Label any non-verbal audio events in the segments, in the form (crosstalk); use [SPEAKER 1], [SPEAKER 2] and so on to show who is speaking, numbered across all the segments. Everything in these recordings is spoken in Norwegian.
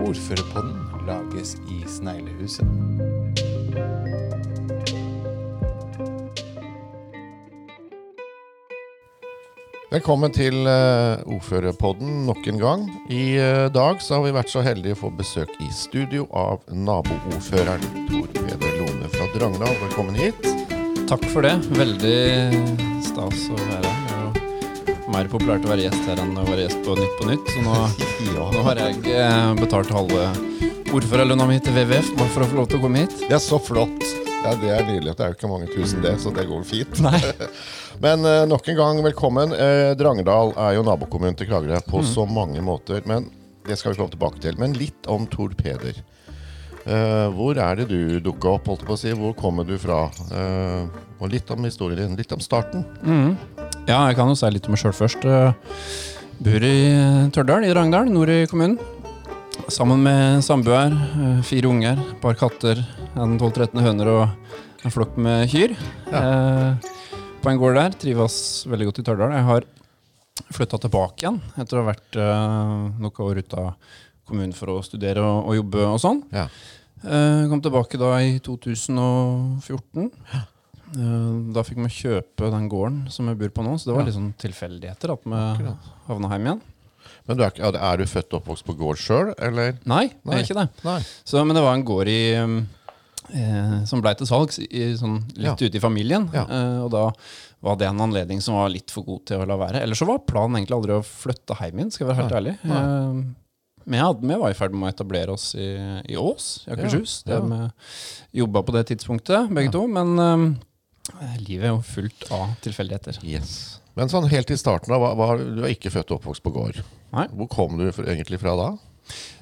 [SPEAKER 1] Ordførerpodden lages i Sneglehuset.
[SPEAKER 2] Velkommen til uh, Ordførerpodden nok en gang. I eh, dag så har vi vært så heldige å få besøk i studio av naboordføreren Tor Peder Lone fra Drangedal. Velkommen hit.
[SPEAKER 3] Takk for det. Veldig stas å være her. Er mer populært å være gjest her enn å være gjest på Nytt på Nytt. Så nå, (laughs) nå har jeg eh, betalt halve ordførerlønna mi til WWF bare for å få lov til å komme hit.
[SPEAKER 2] Det er så flott. Ja, Det er nydelig. Det er jo ikke mange tusen, det, så det går fint.
[SPEAKER 3] Nei. (laughs)
[SPEAKER 2] Men eh, nok en gang, velkommen. Eh, Drangedal er jo nabokommunen til Kragerø på så mange måter. Men det skal vi komme tilbake til. Men litt om Tor Peder. Eh, hvor er det du dukka opp? holdt på å si? Hvor kommer du fra? Uh, og litt om historien din. Litt om starten.
[SPEAKER 3] Ja, jeg kan jo si litt om meg sjøl først. Jeg Bor i eh, Tørdal i Drangedal, nord i kommunen. Sammen med samboer, eh, fire unger, et par katter, en 12-13 høner og en flokk med kyr. Eh, på en gård der. Trives veldig godt i Tørdal. Jeg har flytta tilbake igjen etter å ha vært eh, noen år ute av kommunen for å studere og, og jobbe og sånn.
[SPEAKER 2] Ja.
[SPEAKER 3] Eh, kom tilbake da i 2014. Eh, da fikk vi kjøpe den gården som vi bor på nå, så det var
[SPEAKER 2] Ja.
[SPEAKER 3] litt sånn tilfeldigheter at vi havna hjem igjen.
[SPEAKER 2] Men du er, ikke- er du født og oppvokst på gård sjøl, eller?
[SPEAKER 3] Nei, jeg
[SPEAKER 2] Nei.
[SPEAKER 3] er ikke det.
[SPEAKER 2] Nei.
[SPEAKER 3] Så, men det var en gård i, um, eh, som blei til salgs i, sånn, litt
[SPEAKER 2] Ja.
[SPEAKER 3] ute i familien.
[SPEAKER 2] Ja.
[SPEAKER 3] Eh, og da var det en anledning som var litt for god til å la være. Ellers så var planen egentlig aldri å flytte hjem igjen, skal jeg være helt ærlig. Eh, men vi var i ferd med å etablere oss i, i Ås, i Akershus.
[SPEAKER 2] Ja, ja.
[SPEAKER 3] Der vi jobba på det tidspunktet, begge to. Men eh, livet er jo fullt av tilfeldigheter.
[SPEAKER 2] Yes. Men sånn helt i starten hva, var, du er ikke født og oppvokst på gård.
[SPEAKER 3] Nei.
[SPEAKER 2] Hvor kom du for, egentlig fra da?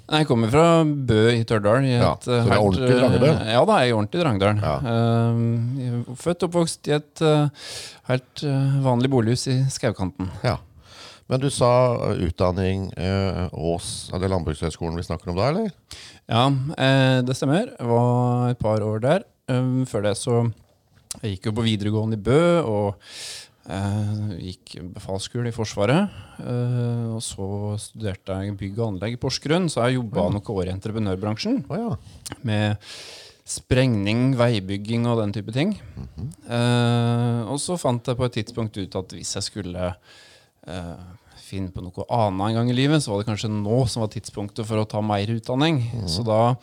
[SPEAKER 3] Nei, Jeg kommer fra Bø i Tørdal. i
[SPEAKER 2] Ja, så du er ordentlig Drangedal?
[SPEAKER 3] eh, Ja da, jeg er ordentlig Drangedal.
[SPEAKER 2] Ja.
[SPEAKER 3] Uh, er født og oppvokst i et uh, helt uh, vanlig bolighus i skaukanten.
[SPEAKER 2] Ja. Men du sa eh, utdanning eh, Ås, er det Landbrukshøgskolen vi snakker om da, eller?
[SPEAKER 3] Ja, eh, det stemmer. Jeg var et par år der. Um, før det så Jeg gikk jo på videregående i Bø og eh, gikk befalsskole i Forsvaret. Eh, og så studerte jeg bygg og anlegg i Porsgrunn, så jeg jobba noen år i entreprenørbransjen.
[SPEAKER 2] Oh, ja.
[SPEAKER 3] med sprengning, veibygging og den type ting. Eh, og så fant jeg på et tidspunkt ut at hvis jeg skulle eh, finne på noe annet en gang i livet, så var det kanskje nå som var tidspunktet for å ta mer utdanning. Så da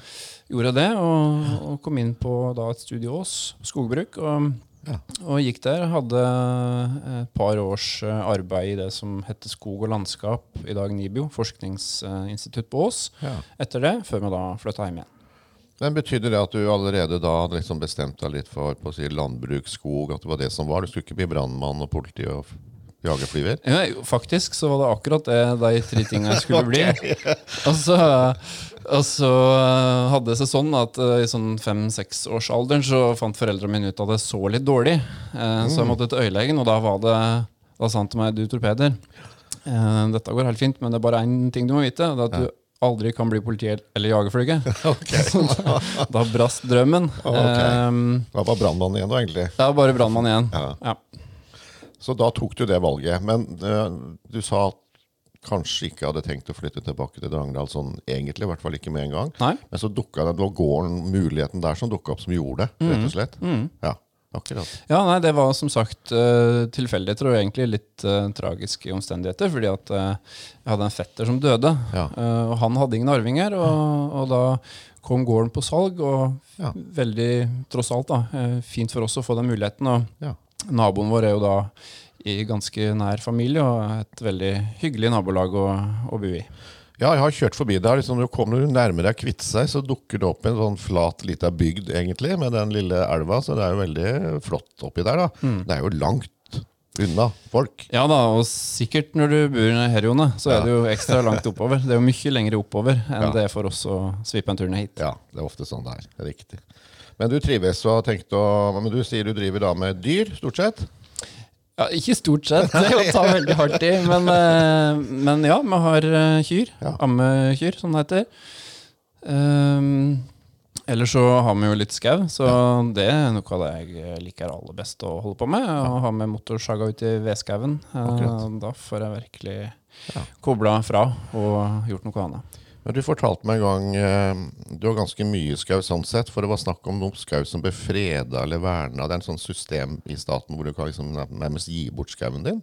[SPEAKER 3] gjorde jeg det, og, og kom inn på da, et studie Ås, skogbruk. Og,
[SPEAKER 2] Ja.
[SPEAKER 3] og gikk der. Hadde et par års eh, arbeid i det som heter Skog og landskap, i dag NIBIO, forskningsinstitutt på Ås.
[SPEAKER 2] ja.
[SPEAKER 3] Etter det, før vi da flytta hjem igjen.
[SPEAKER 2] Men Betydde det at du allerede da hadde liksom bestemt deg litt for på å si, landbruk, skog, at det var det som var? Du skulle ikke bli brannmann og politi og jagerflyver?
[SPEAKER 3] Ja, faktisk så var det akkurat det de tre tingene jeg skulle (laughs) bli. Og så, og så eh, hadde det seg sånn at eh, i sånn fem-seksårsalderen så fant foreldrene mine ut at det så litt dårlig. Eh, Så jeg måtte til øyelegen, og da var det Da sa han til meg du, Tor Peder, eh, dette går helt fint, men det er bare én ting du må vite. Det er at du aldri kan bli politi eller jagerflyger. (laughs) (laughs) Så da, da brast drømmen. (laughs)
[SPEAKER 2] Okay.
[SPEAKER 3] Um,
[SPEAKER 2] Da var brannmann igjen, da, egentlig.
[SPEAKER 3] Det var bare brannmann igjen.
[SPEAKER 2] Ja.
[SPEAKER 3] Ja.
[SPEAKER 2] Så da tok du det valget. Men uh, du sa at kanskje ikke hadde tenkt å flytte tilbake til Drangedal sånn egentlig, i hvert fall ikke med en gang.
[SPEAKER 3] Nei.
[SPEAKER 2] Men så dukka det, det var gården, muligheten der som dukka opp, som gjorde det, rett og slett. Ja, akkurat.
[SPEAKER 3] Ja, nei, det var som sagt uh, tilfeldigheter og egentlig litt uh, tragiske omstendigheter. Fordi at uh, jeg hadde en fetter som døde,
[SPEAKER 2] Ja.
[SPEAKER 3] eh, og han hadde ingen arvinger. Og, og da kom gården på salg, og
[SPEAKER 2] Ja.
[SPEAKER 3] veldig, tross alt, da, eh, fint for oss å få den muligheten. Og
[SPEAKER 2] Ja.
[SPEAKER 3] naboen vår er jo da i ganske nær familie og et veldig hyggelig nabolag å, å bo i.
[SPEAKER 2] Ja, jeg har kjørt forbi der. Liksom, når du kommer nærmere Kviteseid, så dukker det opp en sånn flat lita bygd, egentlig, med den lille elva. Så det er jo veldig flott oppi der, da. Det er jo langt unna folk.
[SPEAKER 3] Ja da, og sikkert når du bor her, Jone, så
[SPEAKER 2] Ja.
[SPEAKER 3] er det jo ekstra langt oppover. Det er jo mye lenger oppover enn
[SPEAKER 2] Ja.
[SPEAKER 3] det er for oss å svippe en tur ned hit.
[SPEAKER 2] Ja, det er ofte sånn. Det er riktig. Men du trives og har tenkt å Men du sier du driver da med dyr, stort sett?
[SPEAKER 3] Ja, ikke stort sett, det er å ta veldig hardt i. Men, eh, men ja, vi har eh, kyr.
[SPEAKER 2] Ja.
[SPEAKER 3] Ammekyr, som det heter. Um, Ellers så har vi jo litt skau, så det er noe av det jeg liker aller best å holde på med. Å ha med motorsaga ut i vedskauen. Eh, Da får jeg virkelig kobla fra og gjort noe annet.
[SPEAKER 2] Men du fortalte meg en gang eh, Du har ganske mye skau sånn sett, for det var snakk om noe skau som ble freda eller verna. Det er en sånn system i staten hvor du kan liksom nærmest gi bort skauen din.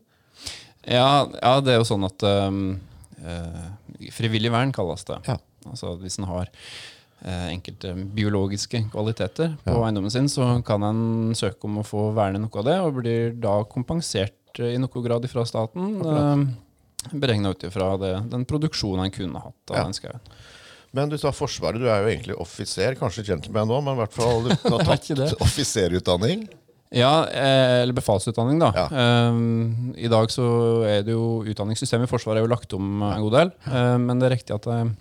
[SPEAKER 3] Ja, ja, det er jo sånn at um, uh, Frivillig vern kalles det.
[SPEAKER 2] Ja.
[SPEAKER 3] Altså Hvis en har eh, enkelte biologiske kvaliteter på
[SPEAKER 2] Ja.
[SPEAKER 3] eiendommen sin, så kan en søke om å få verne noe av det, og blir da kompensert i noe grad fra staten. Eh, Beregna ut ifra den produksjonen en kunne hatt av
[SPEAKER 2] Ja.
[SPEAKER 3] den skauen.
[SPEAKER 2] Men du sa Forsvaret. Du er jo egentlig offiser, kanskje gentleman nå, men i hvert fall du har (laughs) tatt offiserutdanning.
[SPEAKER 3] Ja, eh, eller befalsutdanning, da.
[SPEAKER 2] Ja.
[SPEAKER 3] Eh, I dag så er det jo utdanningssystemet i Forsvaret er jo lagt om en god del. Eh, men det er riktig at jeg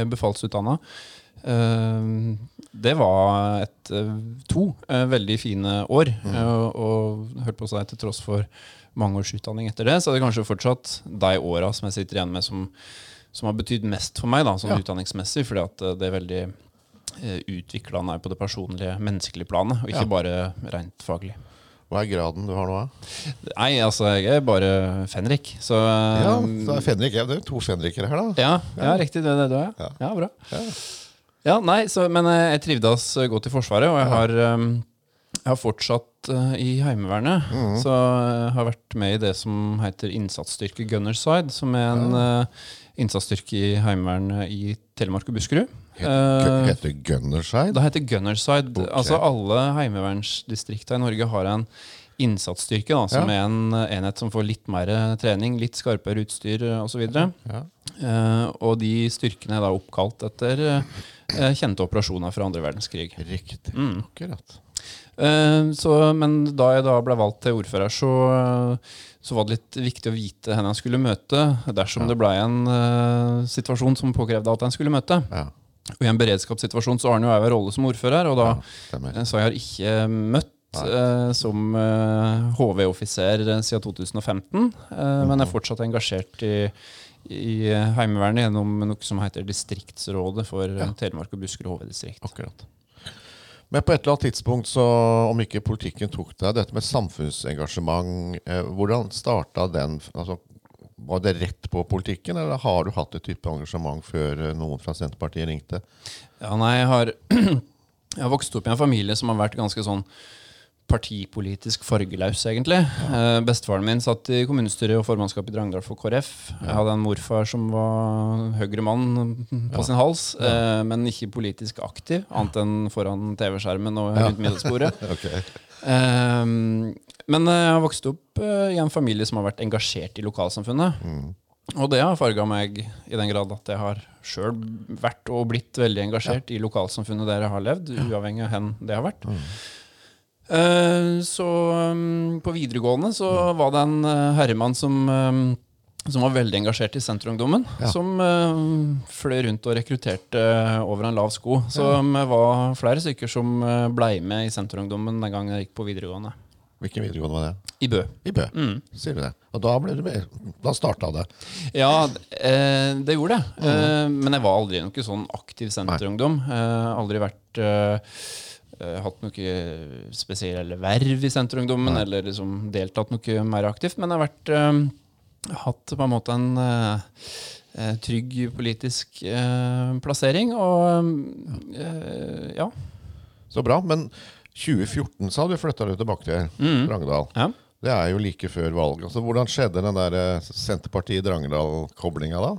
[SPEAKER 3] er befalsutdanna. Eh, det var et, eh, to eh, veldig fine år. Mm. og, og hørt på å si til tross for mange års utdanning etter det, så er det kanskje fortsatt de åra som jeg sitter igjen med som, som har betydd mest for meg, da, sånn
[SPEAKER 2] Ja.
[SPEAKER 3] utdanningsmessig, fordi at eh, det er veldig utviklende utvikla på det personlige, menneskelige planet, og ikke
[SPEAKER 2] Ja.
[SPEAKER 3] bare rent faglig.
[SPEAKER 2] Hva er graden du har nå?
[SPEAKER 3] Nei, altså, jeg er bare fenrik, så
[SPEAKER 2] Ja,
[SPEAKER 3] um,
[SPEAKER 2] så er Fenrik, ja, det er to fenrikere her, da.
[SPEAKER 3] ja, ja, riktig. Det er det du er.
[SPEAKER 2] Ja.
[SPEAKER 3] Ja, bra.
[SPEAKER 2] Ja.
[SPEAKER 3] Ja, nei, så, Men eh, jeg trivdes eh, godt i Forsvaret, og jeg har, um, jeg har fortsatt uh, i Heimevernet.
[SPEAKER 2] Mm.
[SPEAKER 3] Så jeg har vært med i det som heter innsatsstyrke Gunnerside, som er en uh, innsatsstyrke i Heimevernet i Telemark og Buskerud.
[SPEAKER 2] Het-
[SPEAKER 3] Eh,
[SPEAKER 2] Heter det Gunnerside?
[SPEAKER 3] Det heter Gunnerside.
[SPEAKER 2] Okay.
[SPEAKER 3] Altså Alle heimevernsdistrikter i Norge har en innsatsstyrke, da, som
[SPEAKER 2] Ja.
[SPEAKER 3] er en eh, enhet som får litt mer eh, trening, litt skarpere utstyr osv.
[SPEAKER 2] Ja.
[SPEAKER 3] Uh, og de styrkene er da oppkalt etter uh, kjente operasjoner fra andre verdenskrig.
[SPEAKER 2] Riktig.
[SPEAKER 3] Mm.
[SPEAKER 2] Akkurat.
[SPEAKER 3] Eh, så, men da jeg da ble valgt til ordfører, så, eh, så var det litt viktig å vite henne jeg skulle møte, dersom det ble en uh, situasjon som påkrevde at en skulle møte.
[SPEAKER 2] Ja,
[SPEAKER 3] Og i en beredskapssituasjon så har han jo òg en rolle som ordfører, og da
[SPEAKER 2] ja.
[SPEAKER 3] Så jeg har ikke møtt eh, som HV-offiser siden 2015, eh, men er fortsatt engasjert i, i Heimevernet gjennom noe som heter Distriktsrådet for
[SPEAKER 2] Ja.
[SPEAKER 3] Telemark og Buskerud HV-distrikt.
[SPEAKER 2] Akkurat. Men på et eller annet tidspunkt, så, om ikke politikken tok deg, dette med samfunnsengasjement, eh, hvordan starta den? Altså, var det rett på politikken, eller har du hatt et type engasjement før eh, noen fra Senterpartiet ringte?
[SPEAKER 3] Ja, nei, jeg har, (clears throat) jeg har vokst opp i en familie som har vært ganske sånn partipolitisk fargeløs, egentlig. Eh, bestefaren min satt i kommunestyret og formannskap i Drangedal for KrF. Jeg hadde en morfar som var Høyre-mann på sin hals, eh, men ikke politisk aktiv, annet enn foran TV-skjermen og rundt middagsbordet. (laughs)
[SPEAKER 2] okay.
[SPEAKER 3] Ehm, men eh, jeg har vokst opp i en familie som har vært engasjert i lokalsamfunnet. Og det har farga meg i den grad at jeg har sjøl vært og blitt veldig engasjert i lokalsamfunnet der jeg har levd, uavhengig av hen det har vært. Eh, så um, på videregående så var det en eh, herremann som um, som var veldig engasjert i Senterungdommen.
[SPEAKER 2] Ja.
[SPEAKER 3] Som eh, fløy rundt og rekrutterte over en lav sko. Så det var flere stykker som uh, blei med i Senterungdommen den gangen jeg gikk på videregående.
[SPEAKER 2] Hvilken videregående var det?
[SPEAKER 3] I Bø.
[SPEAKER 2] I Bø,
[SPEAKER 3] Mm.
[SPEAKER 2] sier vi det. Og da ble du med. Da starta det.
[SPEAKER 3] Ja, eh, det gjorde det. Eh, men jeg var aldri noen sånn aktiv senterungdom. Eh, aldri vært eh, eh, Hatt noe spesielle verv i Senterungdommen, eller liksom deltatt noe mer aktivt. Men jeg har vært eh, hatt på en måte en eh, eh, trygg politisk eh, plassering, og eh, ja.
[SPEAKER 2] Så bra. Men 2014 så hadde du flytta deg tilbake til
[SPEAKER 3] Mm.
[SPEAKER 2] Drangedal.
[SPEAKER 3] ja.
[SPEAKER 2] Det er jo like før valget. Altså, hvordan skjedde den der eh, Senterpartiet Drangedal-koblinga da?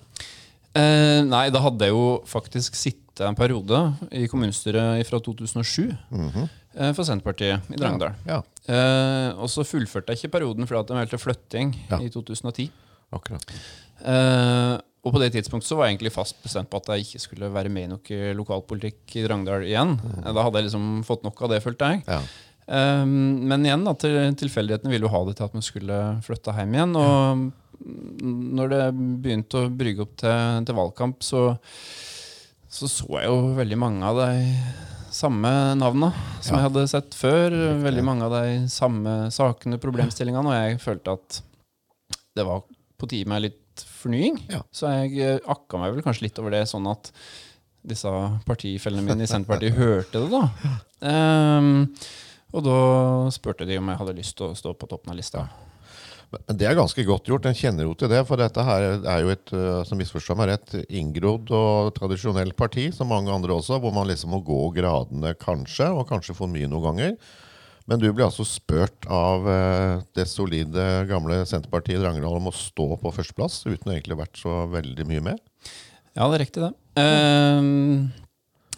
[SPEAKER 3] Eh, nei, da hadde jeg jo faktisk sittet en periode i kommunestyret fra 2007 eh, for Senterpartiet i Drangedal.
[SPEAKER 2] Ja,
[SPEAKER 3] Eh, og så fullførte jeg ikke perioden fordi at de meldte flytting
[SPEAKER 2] Ja.
[SPEAKER 3] i 2010.
[SPEAKER 2] akkurat.
[SPEAKER 3] Eh, og på det tidspunktet så var jeg egentlig fast bestemt på at jeg ikke skulle være med i noe lokalpolitikk i Drangedal igjen. Eh, Da hadde jeg liksom fått nok av det, følte jeg.
[SPEAKER 2] Ja.
[SPEAKER 3] Um, men igjen, da, til tilfeldighetene ville jo ha det til at man skulle flytte hjem igjen. Og når det begynte å brygge opp til, til valgkamp, så, så så jeg jo veldig mange av de samme navnene som
[SPEAKER 2] Ja.
[SPEAKER 3] jeg hadde sett før. Veldig mange av de samme sakene, problemstillingene, og jeg følte at det var på tide med litt fornying.
[SPEAKER 2] Ja.
[SPEAKER 3] Så jeg eh, akka meg vel kanskje litt over det, sånn at disse partifellene mine i Senterpartiet hørte det, da. (laughs) Um, og da spurte de om jeg hadde lyst til å stå på toppen av lista.
[SPEAKER 2] Men det er ganske godt gjort. En kjenner jo til det. For dette her er jo et eh, som misforstår meg rett, inngrodd og tradisjonelt parti, som mange andre også, hvor man liksom må gå gradene kanskje, og kanskje for mye noen ganger. Men du ble altså spurt av eh, det solide, gamle Senterpartiet i Drangedal om å stå på førsteplass, uten å egentlig ha vært så veldig mye med.
[SPEAKER 3] Ja, det er riktig, det. Ehm,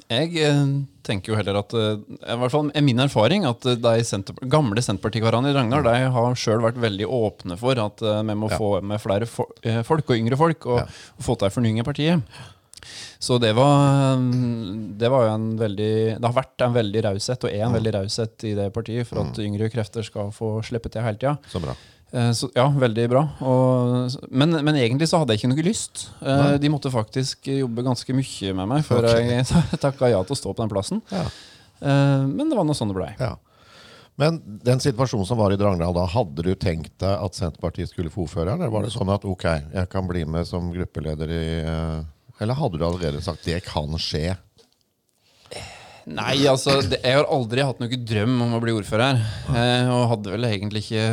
[SPEAKER 3] jeg eh, tenker jo heller at eh, I hvert fall er min erfaring at de senter, gamle Senterpartikarene i Ragnar de har sjøl vært veldig åpne for at eh, vi må
[SPEAKER 2] Ja.
[SPEAKER 3] få med flere fo folk, og yngre folk, og,
[SPEAKER 2] Ja.
[SPEAKER 3] få til ei fornying i partiet. Så det var, det var jo en veldig Det har vært en veldig raushet, og er en veldig raushet i det partiet, for at yngre krefter skal få slippe til hele tida.
[SPEAKER 2] Så.
[SPEAKER 3] Eh, Så, ja, veldig bra. Og, men, men egentlig så hadde jeg ikke noe lyst. Eh,
[SPEAKER 2] Nei.
[SPEAKER 3] De måtte faktisk jobbe ganske mye med meg før
[SPEAKER 2] okay.
[SPEAKER 3] jeg (laughs) takka ja til å stå på den plassen.
[SPEAKER 2] Ja.
[SPEAKER 3] Eh, Men det var nå sånn det blei.
[SPEAKER 2] Ja. Men den situasjonen som var i Drangedal da, hadde du tenkt deg at Senterpartiet skulle få ordføreren? Eller var det sånn at ok, jeg kan bli med som gruppeleder i Eller hadde du allerede sagt det kan skje?
[SPEAKER 3] Nei, altså, det, jeg har aldri hatt noen drøm om å bli ordfører. Og hadde vel egentlig ikke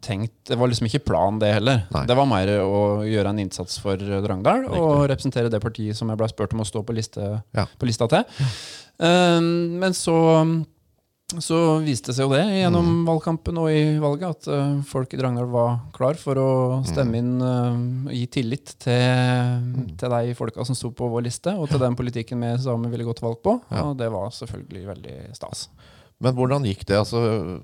[SPEAKER 3] tenkt Det var liksom ikke planen, det heller.
[SPEAKER 2] Nei.
[SPEAKER 3] Det var mer å gjøre en innsats for Drangedal og representere det partiet som jeg ble spurt om å stå på, liste,
[SPEAKER 2] Ja.
[SPEAKER 3] på lista til. Um, men så så viste det seg jo det gjennom
[SPEAKER 2] Mm.
[SPEAKER 3] valgkampen og i valget at uh, folk i Drangedal var klar for å
[SPEAKER 2] Mm.
[SPEAKER 3] stemme inn og og gi tillit til, til de folka som sto på vår liste, og til den politikken vi sammen ville gå til valg på.
[SPEAKER 2] Ja.
[SPEAKER 3] Og det var selvfølgelig veldig stas.
[SPEAKER 2] Men hvordan gikk det? Altså,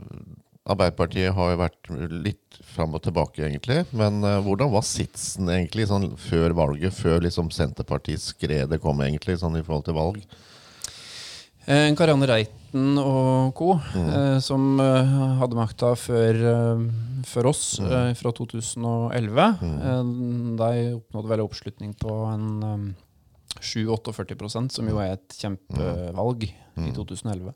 [SPEAKER 2] Arbeiderpartiet har jo vært litt fram og tilbake, egentlig. Men uh, hvordan var sitsen egentlig sånn før valget? Før liksom Senterparti-skredet kom, egentlig, sånn i forhold til valg?
[SPEAKER 3] Eh, Karianne Reiten og co.,
[SPEAKER 2] Mm.
[SPEAKER 3] eh, som eh, hadde makta før, eh, før oss
[SPEAKER 2] Mm.
[SPEAKER 3] eh, fra 2011, eh, de oppnådde vel oppslutning på en um, 7-48 som jo er et kjempevalg
[SPEAKER 2] Mm.
[SPEAKER 3] i 2011.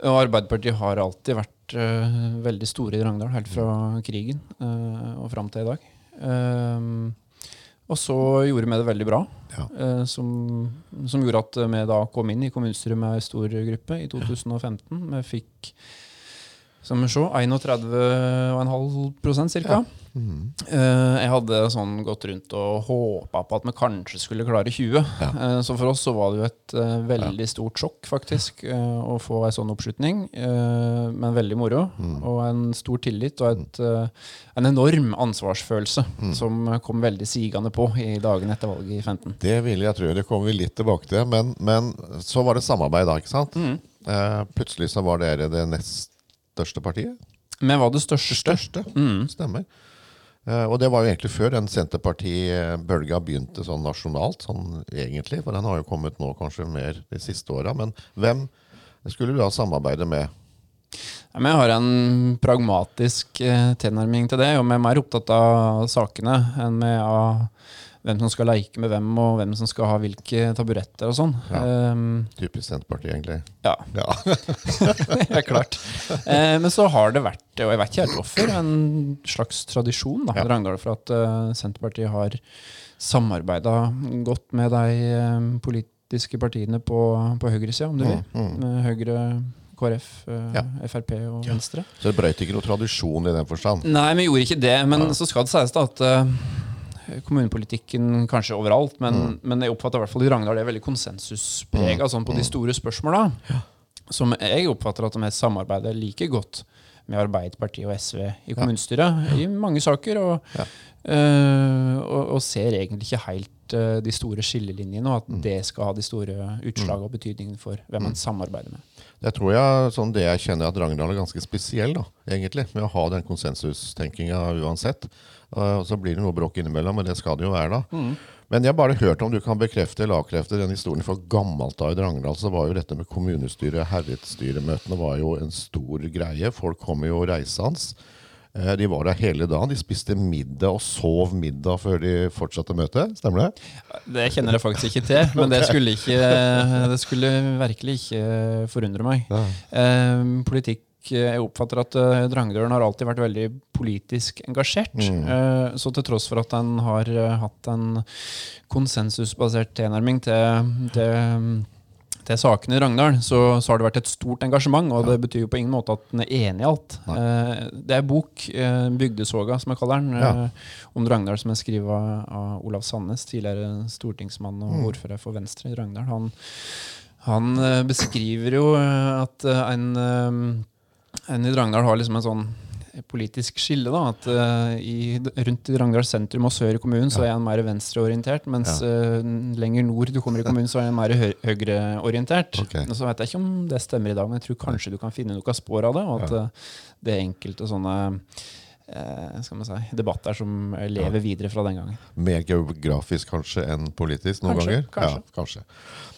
[SPEAKER 3] Og Arbeiderpartiet har alltid vært uh, veldig store i Drangedal, helt fra krigen uh, og fram til i dag. Uh, og så gjorde vi det veldig bra,
[SPEAKER 2] Ja.
[SPEAKER 3] som, som gjorde at vi da kom inn i kommunestyret med stor gruppe i 2015. Vi fikk som vi så, 31,5 ca.
[SPEAKER 2] Mhm.
[SPEAKER 3] Eh, jeg hadde sånn gått rundt og håpa på at vi kanskje skulle klare 20. Ja. så for oss så var det jo et eh, veldig stort sjokk, faktisk, eh, å få ei sånn oppslutning. eh, men veldig moro. Og en stor tillit og et, eh, en enorm ansvarsfølelse som kom veldig sigende på i dagene etter valget i 15.
[SPEAKER 2] Det vil jeg tro. Det kommer vi litt tilbake til. Men, men så var det samarbeid da, ikke sant? Eh, plutselig så var dere det nest største partiet.
[SPEAKER 3] Vi var det største.
[SPEAKER 2] Største. Stemmer. Eh, og det var jo egentlig før den Senterparti-bølga begynte sånn nasjonalt, sånn egentlig. For den har jo kommet nå kanskje mer de siste åra. Men hvem skulle du da samarbeide med?
[SPEAKER 3] Jeg har en pragmatisk eh, tilnærming til det, vi er mer opptatt av sakene enn med av hvem som skal leke med hvem, og hvem som skal ha hvilke taburetter og sånn.
[SPEAKER 2] Ja.
[SPEAKER 3] Um,
[SPEAKER 2] Typisk Senterpartiet, egentlig.
[SPEAKER 3] ja,
[SPEAKER 2] Ja. (laughs)
[SPEAKER 3] det er klart. Uh, men så har det vært, og jeg vet ikke helt hvorfor, en slags tradisjon da,
[SPEAKER 2] Ja.
[SPEAKER 3] Rangdal, for at uh, Senterpartiet har samarbeida godt med de eh, politiske partiene på, på høyresida, om du vil.
[SPEAKER 2] Mm, mm.
[SPEAKER 3] Med Høyre, KrF, eh,
[SPEAKER 2] Ja.
[SPEAKER 3] Frp og Venstre.
[SPEAKER 2] Så det brøt ikke noe tradisjon i den forstand.
[SPEAKER 3] Nei, vi gjorde ikke det. Men
[SPEAKER 2] Ja.
[SPEAKER 3] så skal det sies da at eh, kommunepolitikken kanskje overalt, men,
[SPEAKER 2] Mm.
[SPEAKER 3] men jeg oppfatter i hvert fall i Ragnar det er veldig konsensusprega sånn på de store spørsmåla. Som jeg oppfatter at de samarbeider like godt med Arbeiderpartiet og SV i kommunestyret i mange saker. Og,
[SPEAKER 2] Ja.
[SPEAKER 3] øh, og, og ser egentlig ikke helt øh, de store skillelinjene, og at
[SPEAKER 2] Mm.
[SPEAKER 3] det skal ha de store utslagene og betydningen for hvem man samarbeider med.
[SPEAKER 2] Jeg tror jeg, sånn det jeg kjenner at Drangedal er ganske spesiell, da, egentlig, med å ha den konsensustenkinga uansett. Uh, Og så blir det noe bråk innimellom, men det skal det jo være, da. Men jeg har bare hørt om du kan bekrefte eller avkrefte den historien For gammelt av i Drangedal. Så var jo dette med kommunestyret, herredsstyremøtene var jo en stor greie. Folk kom jo reisende. Eh, De var der hele dagen. De spiste middag og sov middag før de fortsatte møtet. Stemmer det?
[SPEAKER 3] Det kjenner jeg faktisk ikke til, men det (laughs) skulle, ikke, det skulle virkelig ikke forundre meg. Eh, politikk Jeg oppfatter at eh, Drangedølen har alltid vært veldig politisk engasjert. Eh, så til tross for at den har eh, hatt en konsensusbasert tilnærming til, til til sakene i Ragnardal, så, så har det vært et stort engasjement. Og det betyr jo på ingen måte at den er enig i alt. Eh, det er bok, eh, 'Bygdesoga', som jeg kaller den,
[SPEAKER 2] Ja.
[SPEAKER 3] eh, om Ragnardal, som er skrevet av, av Olav Sandnes, tidligere stortingsmann og
[SPEAKER 2] Mm.
[SPEAKER 3] ordfører for Venstre i Ragnardal. Han, han eh, beskriver jo eh, at eh, en, i Ragnardal har liksom en sånn politisk skille. da, at uh, i, Rundt i Ragnardal sentrum og sør i kommunen så er en mer venstreorientert, mens uh, lenger nord du kommer i kommunen, så er en mer hø høyreorientert.
[SPEAKER 2] Okay.
[SPEAKER 3] Og Så vet jeg ikke om det stemmer i dag, men jeg tror kanskje du kan finne noen spor av det. Og at uh, det er enkelte sånne skal man si, debatter som lever lever videre fra den gangen.
[SPEAKER 2] Mer geografisk kanskje enn politisk noen
[SPEAKER 3] Kanskje,
[SPEAKER 2] ganger?
[SPEAKER 3] kanskje.
[SPEAKER 2] Ja, kanskje.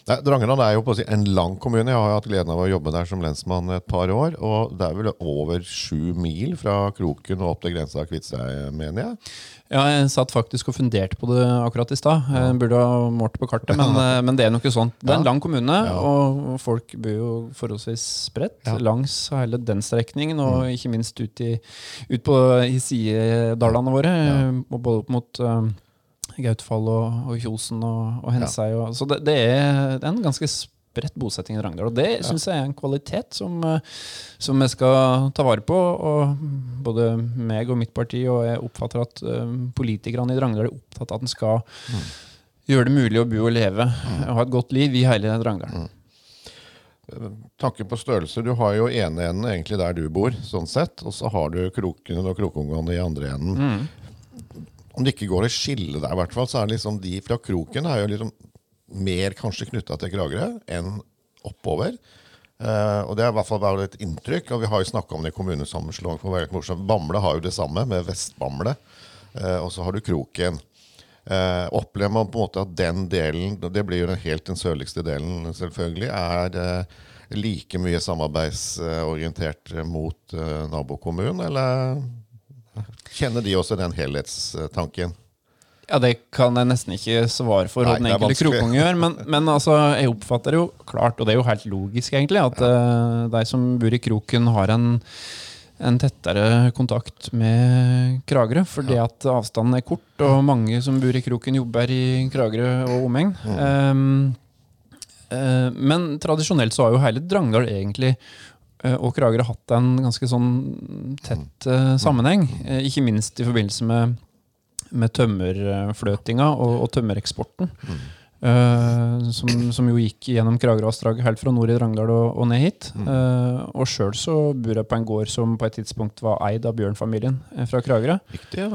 [SPEAKER 2] Nei, Drangeland er jo på å si en lang kommune. Jeg har jo hatt gleden av å jobbe der som lensmann et par år. Og det er vel over sju mil fra Kroken og opp til grensa av Kviteseid, mener jeg.
[SPEAKER 3] Ja, jeg satt faktisk og funderte på det akkurat i stad. Burde ha målt på kartet, men, (laughs) eh, men det er noe sånt. Det er en lang kommune,
[SPEAKER 2] Ja.
[SPEAKER 3] og folk bor jo forholdsvis spredt
[SPEAKER 2] Ja. Mm.
[SPEAKER 3] langs hele den strekningen, og ikke minst ut, i, ut på i sidedalene våre, og både opp mot um, Gautfall og, og Kjosen og, og Hensei. Og, så det, det, er, det er en ganske spredt bosetting i Drangedal, og det synes jeg er en kvalitet som, eh, som jeg skal ta vare på. Og både meg og mitt parti, og jeg oppfatter at eh, politikerne i Drangedal er opptatt av at en skal gjøre det mulig å bo og leve og ha et godt liv i hele Drangedal.
[SPEAKER 2] Tanken på størrelse. Du har jo ene enden egentlig der du bor, sånn sett. Og så har du krokene og krokungene i andre enden. Om det ikke går å skille der, i hvert fall, så er det liksom de fra kroken er jo liksom mer kanskje knytta til Kragerø enn oppover. Uh, og det er i hvert fall bare et inntrykk. Og vi har jo snakka om det i kommunesammenslåing. Bamble har jo det samme, med Vest-Bamble. Uh, og så har du Kroken. Uh, opplever man på en måte at den delen, det blir jo den helt den sørligste delen selvfølgelig, er like mye samarbeidsorientert mot nabokommunen, eller kjenner de også den helhetstanken?
[SPEAKER 3] Ja, Det kan jeg nesten ikke svare for hva den enkelte
[SPEAKER 2] vanskelig.
[SPEAKER 3] gjør. Men, (laughs) men altså, jeg oppfatter jo klart, og det er jo helt logisk, egentlig, at eh, de som bor i kroken, har en, en tettere kontakt med Kragerø. Fordi at avstanden er kort, og mange som bor i kroken, jobber i Kragerø og omegn. Um, uh, men tradisjonelt så har jo hele Drangdal egentlig eh, og Kragerø hatt en ganske sånn tett uh, sammenheng. ikke minst i forbindelse med med tømmerfløtinga og, og tømmereksporten. eh, som, som jo gikk gjennom Kragerø-vassdraget helt fra nord i Drangedal og, og ned hit. Eh, og sjøl så bor jeg på en gård som på et tidspunkt var eid av Bjørn-familien eh, fra Kragerø.
[SPEAKER 2] Riktig.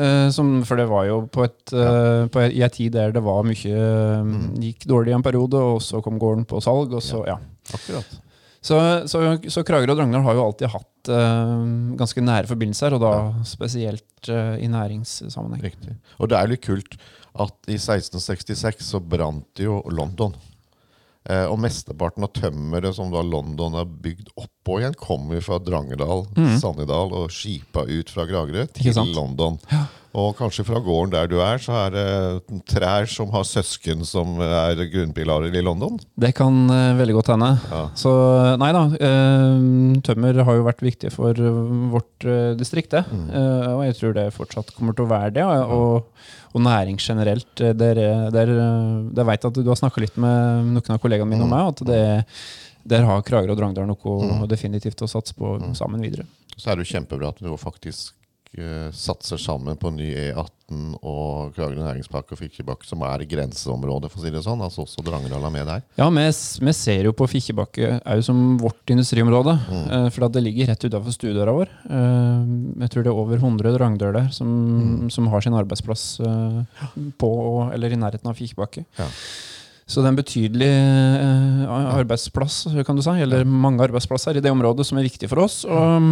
[SPEAKER 3] Eh, som, for det var jo på et, uh, på et, i en tid der det var mye eh, gikk dårlig en periode, og så kom gården på salg. og så, ja.
[SPEAKER 2] Akkurat.
[SPEAKER 3] Så, så, så Kragerø og Drangedal har jo alltid hatt eh, ganske nære forbindelser, og da spesielt uh, i næringssammenheng.
[SPEAKER 2] Riktig. Og det er litt kult at i 1666 så brant jo London. Eh, og mesteparten av tømmeret som da London er bygd oppå igjen, kommer fra Drangedal, Sannidal og skipa ut fra Kragerø. Til
[SPEAKER 3] London.
[SPEAKER 2] London. Og kanskje fra gården der du er, så er det trær som har søsken som er grunnpilarer i London.
[SPEAKER 3] Det kan eh, veldig godt hende.
[SPEAKER 2] Ja.
[SPEAKER 3] Så nei da. eh, tømmer har jo vært viktig for eh, vårt eh, distrikt, det. Mm. og jeg tror det fortsatt kommer til å være det. Og, og næring generelt. Jeg Der, der, eh, der vet at du har snakka litt med noen av kollegaene mine om meg, at det, der har Kragerø og Drangedal noe definitivt å satse på sammen videre.
[SPEAKER 2] Så er det jo kjempebra at du faktisk eh, satser sammen på ny E18 og Kragerø næringspark og Fikkjebakke, som er grenseområdet, for å si det sånn. Altså også Drangedal er med der.
[SPEAKER 3] Ja, vi, vi ser jo på Fikkjebakke òg som vårt industriområde. Mm. For det ligger rett utafor stuedøra vår. Eh, Jeg tror det er over 100 drangdøler som, som har sin arbeidsplass eh, på eller i nærheten av Fikkjebakke.
[SPEAKER 2] Ja.
[SPEAKER 3] Så det er en betydelig eh, arbeidsplass, kan du si, eller mange arbeidsplasser i det området som er viktig for oss. Og,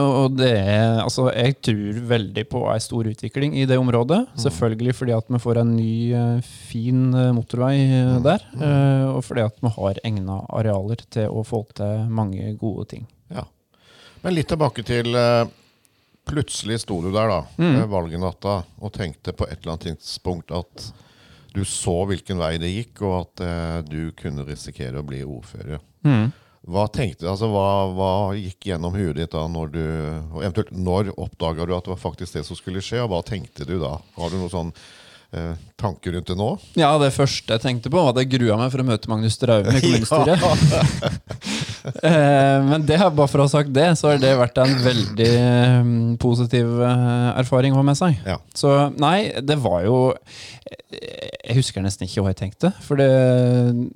[SPEAKER 3] og det er, altså, jeg tror veldig på ei stor utvikling i det området. Selvfølgelig fordi at vi får en ny, eh, fin eh, motorvei eh, der. eh, Og fordi at vi har egna arealer til å få til mange gode ting.
[SPEAKER 2] Ja. Men litt tilbake til eh, Plutselig sto du der da,
[SPEAKER 3] Mm.
[SPEAKER 2] valgnatta og tenkte på et eller annet tidspunkt at du så hvilken vei det gikk, og at eh, du kunne risikere å bli ordfører. Hva tenkte du, altså hva, hva gikk gjennom huet ditt da når du og Eventuelt når oppdaga du at det var faktisk det som skulle skje, og hva tenkte du da? Har du noen sånn eh, tanker rundt det nå?
[SPEAKER 3] Ja, det første jeg tenkte på, var at jeg grua meg for å møte Magnus Straume i kommunestyret. (laughs) (laughs) Eh, Men det bare for å ha sagt det, så har det vært en veldig eh, positiv eh, erfaring å ha med seg.
[SPEAKER 2] Ja.
[SPEAKER 3] Så nei, det var jo Jeg husker nesten ikke hva jeg tenkte. For det,